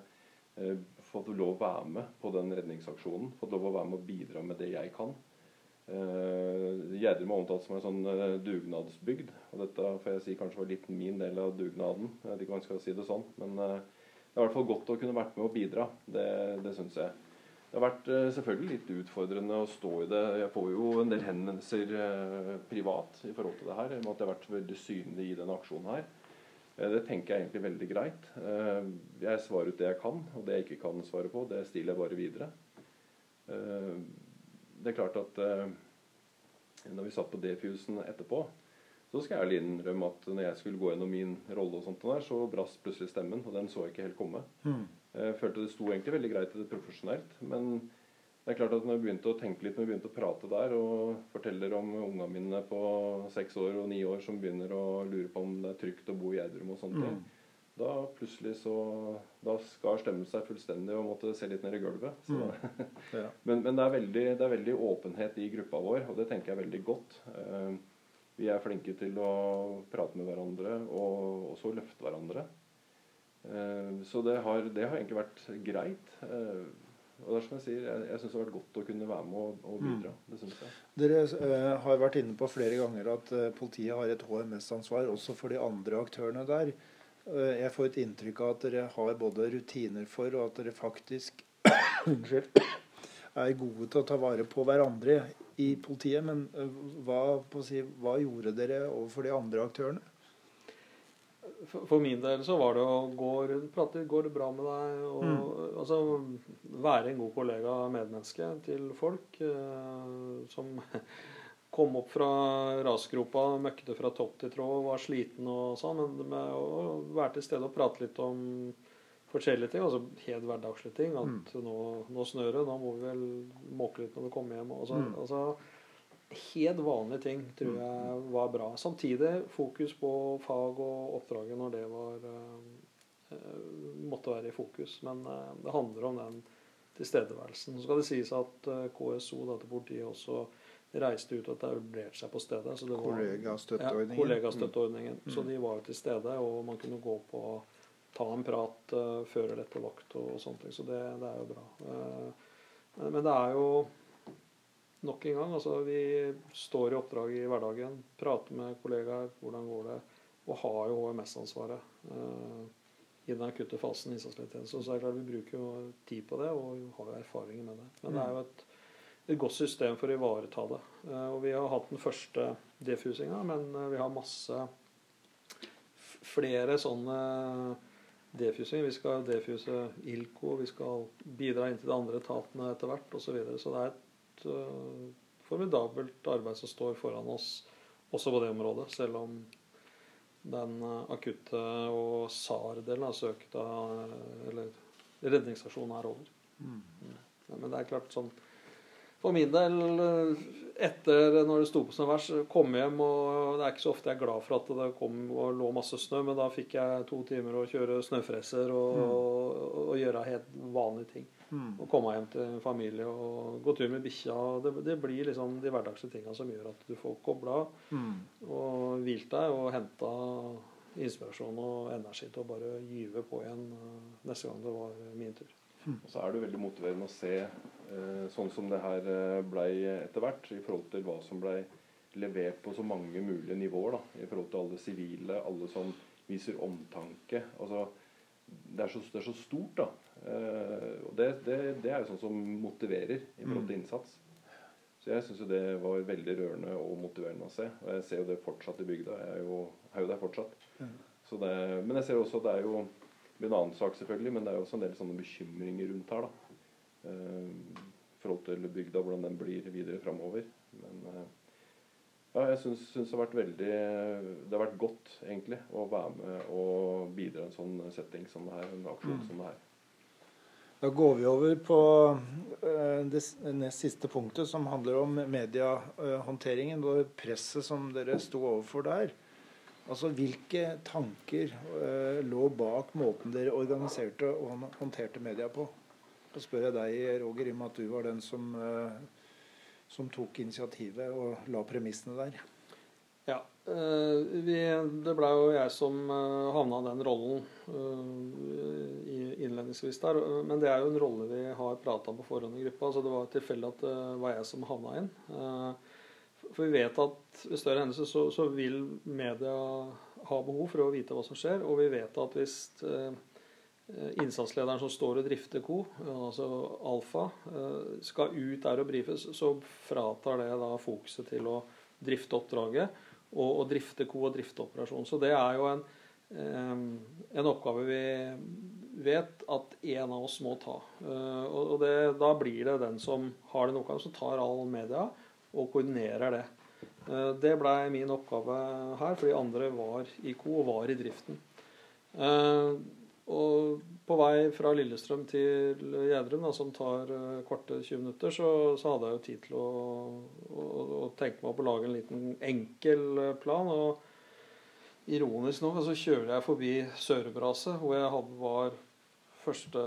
fått lov å være med på den redningsaksjonen. Fått lov å være med og bidra med det jeg kan. Uh, Gjerdrum er omtalt som en sånn uh, dugnadsbygd. Og dette får jeg si kanskje var litt min del av dugnaden. Jeg vet ikke om jeg skal si det sånn. Men uh, det er i hvert fall godt å kunne vært med og bidra. Det, det syns jeg. Det har vært selvfølgelig litt utfordrende å stå i det. Jeg får jo en del henvendelser privat i forhold til det her. Med at jeg har vært veldig synlig i denne aksjonen her. Det tenker jeg egentlig veldig greit. Jeg svarer ut det jeg kan, og det jeg ikke kan svare på, det stiller jeg bare videre det er klart at eh, når vi satt på defusen etterpå, så skal jeg ærlig innrømme at når jeg skulle gå gjennom min rolle, og sånt der, så brast plutselig stemmen, og den så jeg ikke helt komme. Mm. Jeg følte det sto egentlig veldig greit i det profesjonelt, men det er klart at når jeg begynte å tenke litt, når jeg begynte å prate der og forteller om unga mine på seks år og ni år som begynner å lure på om det er trygt å bo i Gjerdrum og sånne ting, mm da plutselig så Da skar stemmen seg fullstendig og måtte se litt ned i gulvet. Mm. [laughs] ja. men, men det, er veldig, det, er veldig, åpenhet i gruppa vår, og det tenker jeg er veldig godt. Uh, vi er flinke til å prate med hverandre og også løfte hverandre. Uh, så det har, det har, egentlig vært greit. Uh, og det er som Jeg sier, jeg, jeg syns det har vært godt å kunne være med og, og bidra. Mm. det synes jeg. Dere har vært inne på flere ganger at politiet har et HMS-ansvar også for de andre aktørene der. Uh, jeg får et inntrykk av at dere har både rutiner for, og at dere faktisk [coughs] er gode til å ta vare på hverandre i politiet. Men eh, hva, si, hva gjorde dere overfor de andre aktørene? For min del så var det å gå rundt, prate går det bra med deg? Og, mm. altså, være en god kollega og medmenneske til folk eh, som [laughs] kom opp fra rasgropa, møkkete fra topp til tråd, var sliten og sånn. Men med å være til stede og prate litt om forskjellige ting, altså helt hverdagslige ting. At mm. nå, nå snør det, nå må vi vel måke litt når vi kommer hjem. Altså, mm. altså, helt vanlige ting tror mm. jeg var bra. Samtidig fokus på fag og oppdraget når det var uh, måtte være i fokus. Men uh, det handler om den tilstedeværelsen. Så skal det sies at KSO, til politiet, også reiste ut og etablerte seg på stedet. Så det var, kollegastøtteordningen. Ja, kollegastøtteordningen. Mm. Så de var jo til stede, og man kunne gå på ta en prat uh, før eller etter vakt og, og sånne ting. Så det, det, er jo bra. Uh, men, men, det er jo nok en gang altså Vi står i oppdrag i hverdagen, prater med kollegaer, hvordan går det, og har jo HMS-ansvaret. Uh, i den akutte fasen i innsatsledertjeneste. Så er det klart vi bruker jo tid på det og har jo erfaringer med det. Men det er jo et et godt system for å ivareta det. Eh, og vi har hatt den første defusinga, men eh, vi har masse flere sånne defusinger. Vi skal defuse ILCO, vi skal bidra inn til de andre etatene etter hvert osv. Så, videre. så det er et formidabelt arbeid som står foran oss også på det området. Selv om den akutte og SAR-delen av søket eller redningsaksjonen er over. Mm. Men det er klart sånn For min del, etter når det sto på som vers, kom hjem og Det er ikke så ofte jeg er glad for at det kom og lå masse snø, men da fikk jeg to timer å kjøre snøfreser og, mm. og, og gjøre helt vanlige ting. Mm. Og komme hjem til familie og gå tur med bikkja. Det, det, blir liksom de hverdagslige tinga som gjør at du får kobla mm. og hvilt deg og henta inspirasjon og energi til å bare gyve på igjen eh, neste gang det var min tur. Og så er det veldig motiverende å se eh, sånn som det her eh, blei etter hvert, i forhold til hva som blei levert på så mange mulige nivåer. da, I forhold til alle sivile, alle som viser omtanke. altså det er, så, det er så stort, da. Eh, og det, det, det, er jo sånn som motiverer i forhold til mm. innsats. Så jeg syns jo det var veldig rørende og motiverende å se. Og jeg ser jo det fortsatt i bygda. Jeg er jo, er jo der fortsatt. Det, men jeg ser også at det er jo en annen sak, selvfølgelig, men det er jo også en del sånne bekymringer rundt her. da. I forhold til bygda, hvordan den blir videre framover. Men uh, ja, jeg syns, det har vært veldig Det har vært godt, egentlig, å være med og bidra i en sånn setting som det her. En aksjon mm. som det her. Da går vi over på uh, det nest siste punktet, som handler om mediehåndteringen og presset som dere sto overfor der. Altså, Hvilke tanker eh, lå bak måten dere organiserte og håndterte media på? Da spør jeg deg, Roger, i og med at du var den som eh, som tok initiativet og la premissene der. Ja. Eh, vi, det ble jo jeg som eh, havna den rollen eh, innledningsvis der. Men det er jo en rolle vi har prata på forhånd i gruppa, så det var tilfeldig at det var jeg som havna inn. For vi vet at ved større hendelser så, så, vil media ha behov for å vite hva som skjer. Og vi vet at hvis Eh, innsatslederen som står og drifter Co, altså Alfa, eh, skal ut der og brifes, så fratar det da fokuset til å drifte oppdraget og, og drifte Co og drifte operasjonen. Så det er jo en, eh, en oppgave vi vet at en av oss må ta. Og det, da blir det den som har den oppgaven, som tar all media og koordinerer det. Det blei min oppgave her, fordi andre var i Co og var i driften. Og på vei fra Lillestrøm til Gjerdrum, som tar uh, kvarte 20 minutter, så, så, hadde jeg jo tid til å, å, å, tenke meg opp å lage en liten enkel eh, plan. Og ironisk nok så kjører jeg forbi Sørebraset, hvor jeg hadde, var første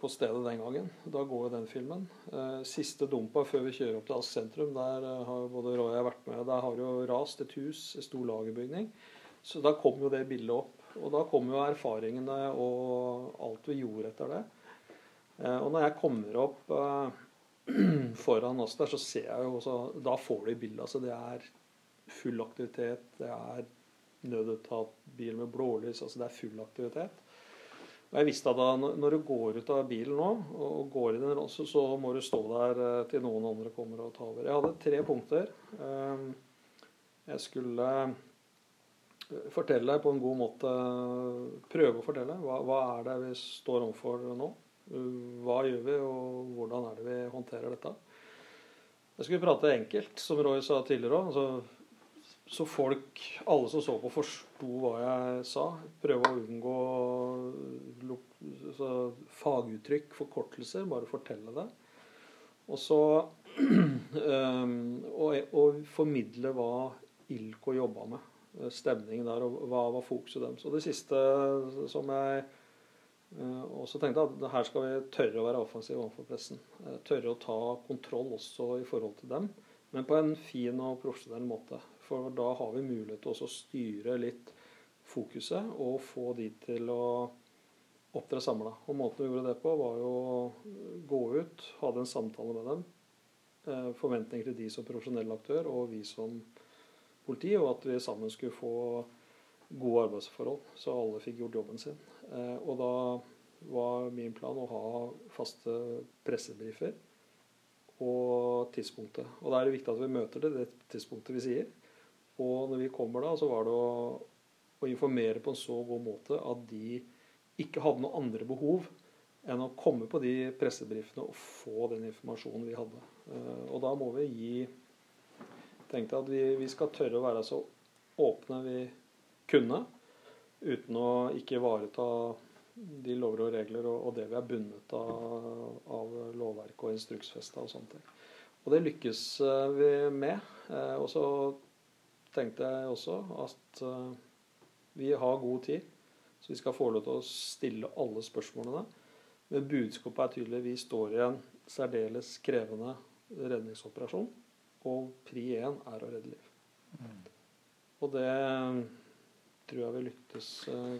på stedet den gangen. Da går jo den filmen. Uh, siste dumpa før vi kjører opp til Ask sentrum, der uh, har både Roy og jeg vært med. Der har jo rast et hus, en stor lagerbygning. Så da kom jo det bildet opp. Og da kommer jo erfaringene og alt vi gjorde etter det. Eh, og når jeg kommer opp eh, [clears throat] foran oss der, så ser jeg jo også Da får du bildet. Altså det er full aktivitet. Det er nødetat, bil med blålys. Altså det er full aktivitet. Og jeg visste at da, når du går ut av bilen nå og går i den, så, så må du stå der eh, til noen andre kommer og tar over. Jeg hadde tre punkter. Jeg skulle fortelle på en god måte. Prøve å fortelle. Hva, hva er det vi står overfor nå? Hva gjør vi, og hvordan er det vi håndterer dette? Jeg skulle prate enkelt, som Roy sa tidligere òg. Så folk, alle som så på, forsto hva jeg sa. Prøve å unngå så, faguttrykk, forkortelser. Bare fortelle det. Og så [clears throat] og, og formidle hva ILKO jobba med. Stemningen der, og hva var fokuset deres. Og det siste som jeg eh, også tenkte, at her skal vi tørre å være offensive overfor pressen. Eh, tørre å ta kontroll også i forhold til dem, men på en fin og profesjonell måte. For da har vi mulighet til å styre litt fokuset og få de til å opptre samla. Og måten vi gjorde det på, var jo å gå ut, hadde en samtale med dem. Forventninger til de som profesjonell aktør og vi som politi, og at vi sammen skulle få gode arbeidsforhold, så alle fikk gjort jobben sin. Eh, og da var min plan å ha faste pressebrifer og tidspunktet. Og da er det viktig at vi møter det, det tidspunktet vi sier. Og når vi kommer da, så var det å, å informere på en så god måte at de ikke hadde noe andre behov enn å komme på de pressebrifene og få den informasjonen vi hadde. Eh, og da må vi gi tenkte at vi, vi, skal tørre å være så åpne vi kunne, uten å ikke ivareta de lover og regler og, og det vi er bundet av, av lovverk og instruksfesta og sånne ting. Og det lykkes eh, vi med. Eh, og så tenkte jeg også at eh, vi har god tid, så vi skal få lov til å stille alle spørsmålene. Men budskapet er tydelig. Vi står i en særdeles krevende redningsoperasjon. Og pri én er å redde liv. Og det tror jeg vi lyktes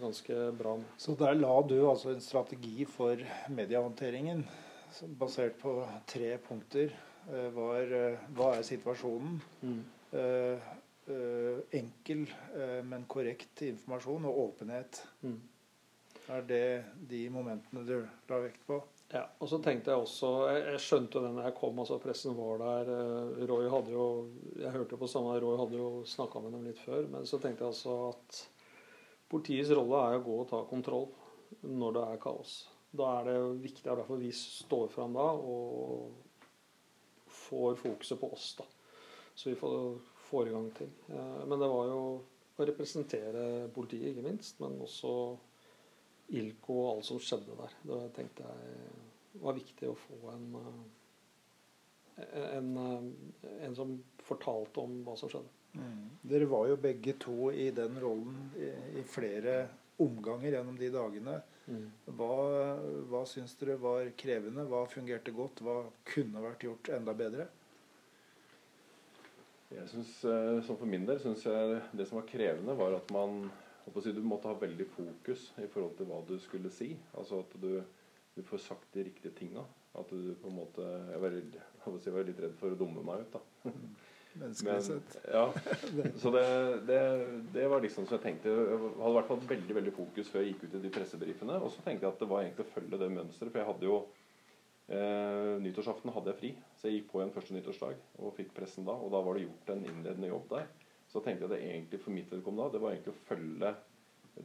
ganske bra med. Så der la du altså en strategi for mediehåndteringen basert på tre punkter. Var, hva er situasjonen? Mm. Uh, enkel, uh, men korrekt informasjon og åpenhet. Mm. Er det de momentene du la vekt på? Ja, og så tenkte Jeg også, jeg, jeg skjønte det når jeg kom, altså pressen var der. Uh, Roy hadde jo jeg hørte på samme, Roy hadde jo snakka med dem litt før. Men så tenkte jeg altså at politiets rolle er å gå og ta kontroll når det er kaos. Da er det viktig, det er derfor vi står fram da og får fokuset på oss. da. Så vi får får i gang ting. Eh, men det var jo å representere politiet, ikke minst. Men også ILCO og alt som skjedde der. Det tenkte jeg var viktig å få en, eh, en, eh, en som fortalte om hva som skjedde. Mm. Dere var jo begge to i den rollen i, i flere omganger gjennom de dagene. Mm. Hva, hva syns dere var krevende? Hva fungerte godt? Hva kunne vært gjort enda bedre? Jeg synes, eh, som For min del syns jeg det som var krevende, var at man si, du måtte ha veldig fokus i forhold til hva du skulle si. Altså at du, du får sagt de riktige tinga. At du på en måte Jeg var, jeg var litt redd for å dumme meg ut, da. [laughs] Menneskelig sett. Ja, [laughs] så det, det, det, var liksom som jeg tenkte Jeg hadde i hvert fall veldig veldig fokus før jeg gikk ut i de pressebrifene. Og så tenkte jeg at det var egentlig å følge det mønsteret. For jeg hadde jo Eh, nyttårsaften hadde jeg fri, så jeg gikk på igjen første nyttårsdag og fikk pressen da. Og da var det gjort en innledende jobb der. Så tenkte jeg at det egentlig for mitt vedkommende da, det var egentlig å følge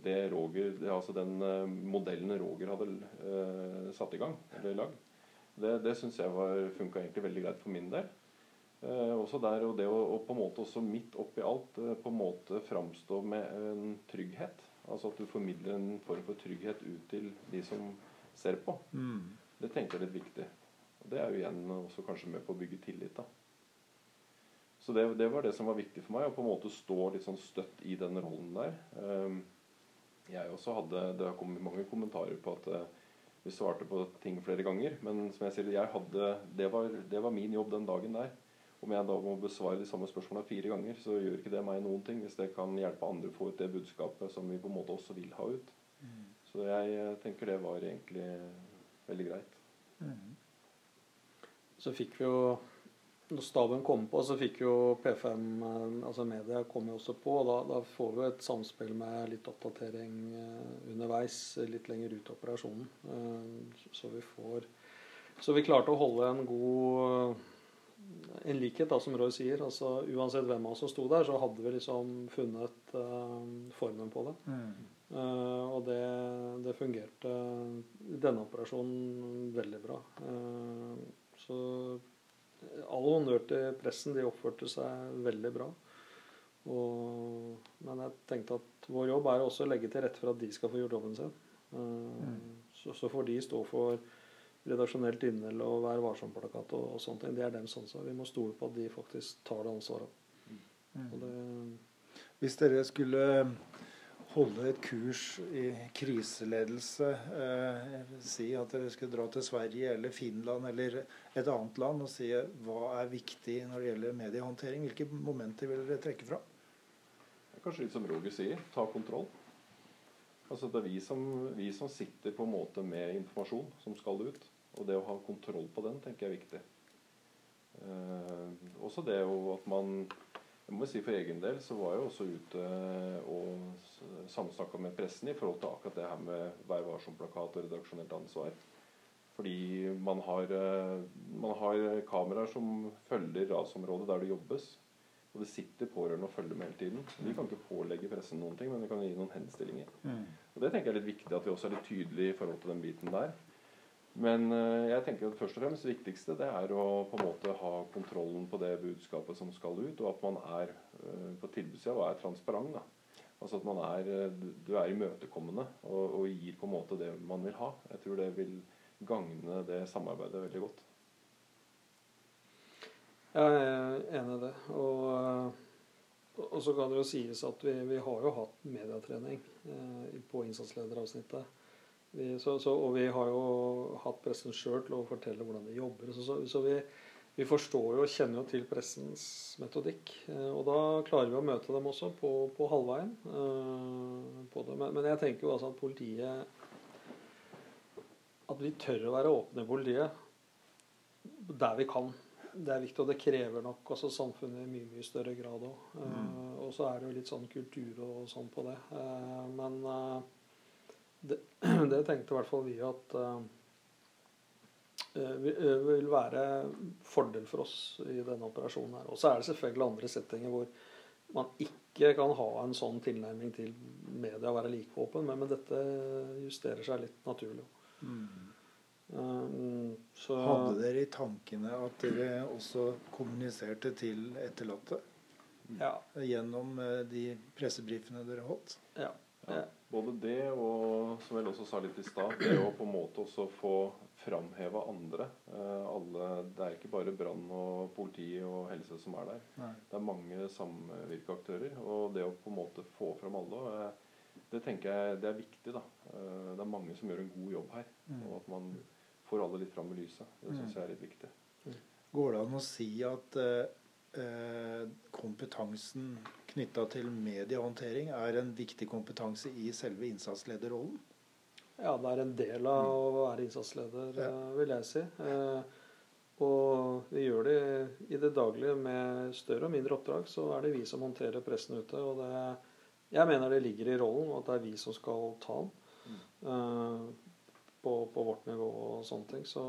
det Roger, det, altså den uh, modellen Roger hadde uh, satt i gang, eller lagd. Det, det syns jeg funka egentlig veldig greit for min del. Uh, også der, og det å og på en måte også midt oppi alt på en måte framstå med en trygghet. Altså at du formidler en form for trygghet ut til de som ser på. Mm. Det tenker jeg er litt viktig. Og Det er jo igjen også kanskje med på å bygge tillit. da. Så det, det, var det som var viktig for meg, å på en måte stå litt sånn støtt i den rollen der. Um, jeg også hadde, Det har kommet mange kommentarer på at uh, vi svarte på ting flere ganger. Men som jeg sier, jeg hadde, det, var, det var min jobb den dagen der. Om jeg da må besvare de samme spørsmålene fire ganger, så gjør ikke det meg noen ting. Hvis det kan hjelpe andre å få ut det budskapet som vi på en måte også vil ha ut. Mm. Så jeg tenker det var egentlig veldig greit. Mm. Så fikk vi jo Når staben kom på, så fikk jo P5, eh, altså media, kom jo også på. og da, da, får vi et samspill med litt oppdatering eh, underveis, litt lenger ut i operasjonen. Eh, så vi får Så vi klarte å holde en god en likhet, da, som Roy sier. altså Uansett hvem av oss som sto der, så hadde vi liksom funnet formen på det. Mm. Uh, og det, det, fungerte denne operasjonen veldig bra. Uh, så all honnør til pressen. De oppførte seg veldig bra. Og, men jeg tenkte at vår jobb er også å legge til rette for at de skal få gjort jobben sin. Uh, mm. så, så, får de stå for redaksjonelt innhold og Vær varsom-plakat og, og sånne ting. Det er deres ansvar. Vi må stole på at de faktisk tar det ansvaret. Mm. Det, Hvis dere skulle holde et kurs i kriseledelse. Eh, si at dere skulle dra til Sverige eller Finland eller et annet land og si hva er viktig når det gjelder mediehåndtering. Hvilke momenter vil dere trekke fra? Kanskje litt som Roger sier, ta kontroll. Altså Det er vi som, vi som sitter på en måte med informasjon som skal ut. Og det å ha kontroll på den tenker jeg er viktig. Eh, også det at man jeg må si For egen del så var jeg også ute og samsnakka med pressen i forhold til akkurat det her med Vær varsom-plakat og redaksjonelt ansvar. Fordi man har, eh, man har kameraer som følger rasområdet der det jobbes. Og det sitter pårørende og følger med hele tiden. Vi kan ikke pålegge pressen noen ting, men vi kan gi noen henstillinger. Mm. Og Det tenker jeg er litt viktig at vi også er litt tydelige i forhold til den biten der. Men eh, jeg tenker at først og fremst det viktigste det er å på en måte ha kontrollen på det budskapet som skal ut, og at man er eh, på tilbudssida og er transparent. da. Altså at man er, eh, du er imøtekommende og, og, gir på en måte det man vil ha. Jeg tror det vil gagne det samarbeidet veldig godt. Jeg er enig i det. Og, og så kan det jo sies at vi, vi har jo hatt medietrening eh, på innsatslederavsnittet. Vi, så, så, og vi har jo hatt pressen sjøl til å fortelle hvordan de jobber. Så, så, så vi, vi, forstår jo og kjenner jo til pressens metodikk. Eh, og da klarer vi å møte dem også på, på halvveien. Eh, på men, men, jeg tenker jo altså at politiet At vi tør å være åpne i politiet der vi kan det er viktig, og det krever nok også samfunnet i mye mye større grad òg. Mm. Og så er det jo litt sånn kultur og sånn på det. Men det, [clears throat] det, tenkte i hvert fall vi at vil være fordel for oss i denne operasjonen her. Og så er det selvfølgelig andre settinger hvor man ikke kan ha en sånn tilnærming til media og være like åpen, men, men dette justerer seg litt naturlig. Mm. Um, så, Hadde dere i tankene at dere også kommuniserte til etterlatte? Ja. Gjennom de pressebrifene dere holdt? Ja. Ja. Både det og, som jeg også sa litt i stad, det å på en måte også få framheva andre. Eh, alle, det er ikke bare brann og politi og helse som er der. Nei. Det er mange samvirkeaktører. Og det å på en måte få fram alle eh, det tenker jeg det er viktig. da. Det er mange som gjør en god jobb her. Mm. og at man får alle litt fram i lyset. Det syns mm. jeg er litt viktig. Går det an å si at eh, kompetansen knytta til mediehåndtering er en viktig kompetanse i selve innsatslederrollen? Ja, det er en del av å være innsatsleder, ja. Eh, vil jeg si. Eh, og vi gjør det i det daglige med større og mindre oppdrag. Så er det vi som håndterer pressen ute. Og det, jeg mener det ligger i rollen, og at det er vi som skal ta den. Mm. Uh, på, på, vårt nivå og sånne ting. Så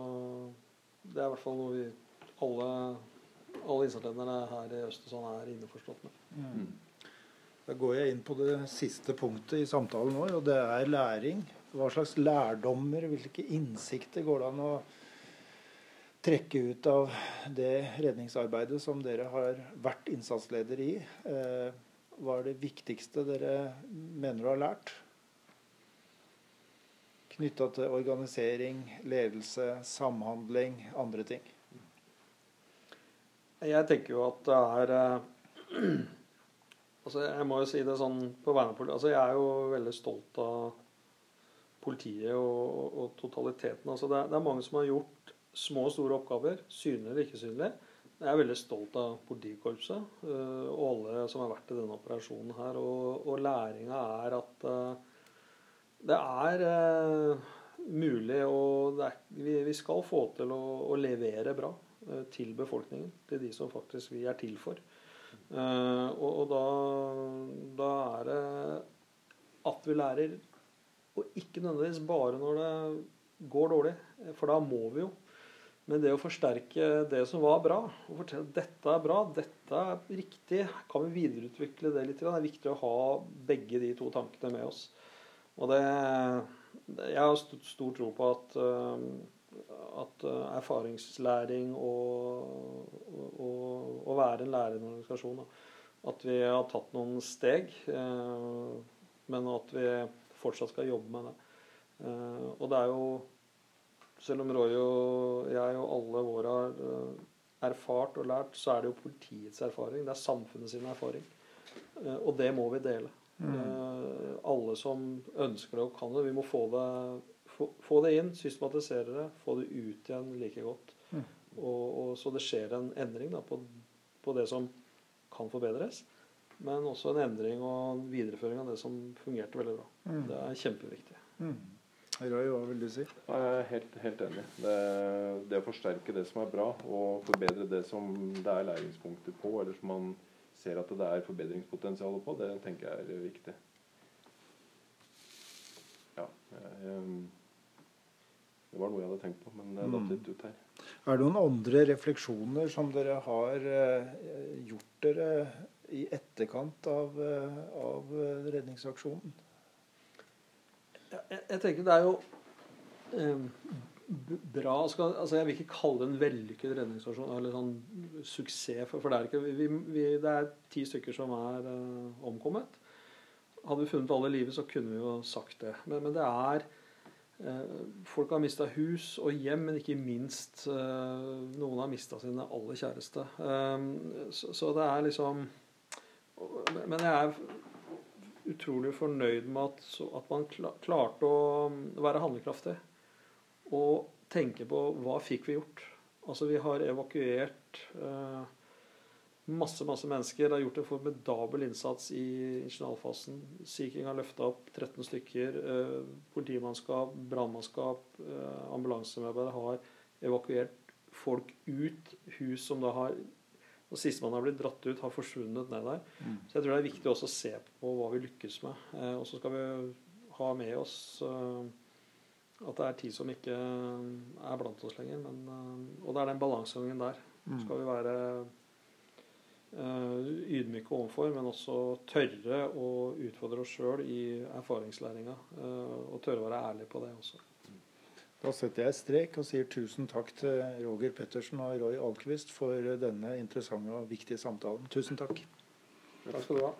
det er i hvert fall noe vi alle, alle innsatslederne her i Østersand er innforstått med. Mm. Da går jeg inn på det siste punktet i samtalen vår, og det er læring. Hva slags lærdommer, hvilke innsikter går det an å trekke ut av det redningsarbeidet som dere har vært innsatsleder i? Eh, hva er det viktigste dere mener du har lært? knytta til organisering, ledelse, samhandling, andre ting? Jeg tenker jo at det er eh, [clears throat] altså Jeg må jo si det sånn på vegne av politiet. Altså jeg er jo veldig stolt av politiet og, og totaliteten. Altså det, er, det, er, mange som har gjort små og store oppgaver, synlige eller ikke synlige. Jeg er veldig stolt av politikorpset uh, og alle som har vært i denne operasjonen her. Og, og læringa er at uh, det er mulig, og er, vi, vi, skal få til å, å levere bra til befolkningen. Til de som faktisk vi er til for. Uh, og, og da, da, er det at vi lærer, og ikke nødvendigvis bare når det går dårlig, for da må vi jo. Men det å forsterke det som var bra, og fortelle at dette er bra, dette er riktig, kan vi videreutvikle det litt? Det er viktig å ha begge de to tankene med oss. Og det Jeg har stor tro på at, eh, at eh, erfaringslæring og å være en lærende organisasjon At vi har tatt noen steg, eh, men at vi fortsatt skal jobbe med det. Og det er jo Selv om Roy og jeg og alle våre har erfart og lært, så er det jo politiets erfaring. Det er samfunnet sin erfaring. Og det må vi dele. Mm. Eh, alle som ønsker det og kan det. Vi må få det, få, få det inn, systematisere det, få det ut igjen like godt. Mm. Og, og, så det skjer en endring da, på, på, det som kan forbedres. Men også en endring og en videreføring av det som fungerte veldig bra. Mm. Det er kjempeviktig. Mm. Roy, hva vil du si? Jeg er helt, helt enig. Det, det, å forsterke det som er bra, og forbedre det som det er læringspunkter på, eller som man ser at det er forbedringspotensial på, det tenker jeg er viktig. Ja. Jeg, det var noe jeg hadde tenkt på, men det datt mm. litt ut her. Er det noen andre refleksjoner som dere har eh, gjort dere i etterkant av, eh, av redningsaksjonen? Jeg, jeg, tenker det er jo eh, bra skal, altså Jeg vil ikke kalle det en vellykket redningsaksjon eller sånn suksess. For, for det, er ikke, vi, vi, det er ti stykker som er eh, omkommet. Hadde vi funnet alle i live, så kunne vi jo sagt det. Men, men det er Eh, folk har mista hus og hjem, men ikke minst eh, noen har mista sine aller kjæreste. Eh, så det er liksom Men jeg er utrolig fornøyd med at, man klarte å være handlekraftig. Og tenke på hva fikk vi gjort. Altså Vi har evakuert masse masse mennesker. Det har gjort en formidabel innsats i ingeniørfasen. Sea King har løfta opp 13 stykker. Eh, politimannskap, brannmannskap, eh, ambulansemedarbeidere har evakuert folk ut. Hus som da har og Sistemann har blitt dratt ut, har forsvunnet ned der. Mm. Så jeg tror det er viktig også å se på hva vi lykkes med. Eh, og så skal vi ha med oss at det er tid som ikke er blant oss lenger. Men, og det er den balansegangen der. Så skal vi være ydmyke overfor, men også tørre å utfordre oss sjøl i erfaringslæringa. Eh, og tørre å være ærlig på det også. Da setter jeg strek og sier tusen takk til Roger Pettersen og Roy Alkvist for denne interessante og viktige samtalen. Tusen takk. Takk skal du ha.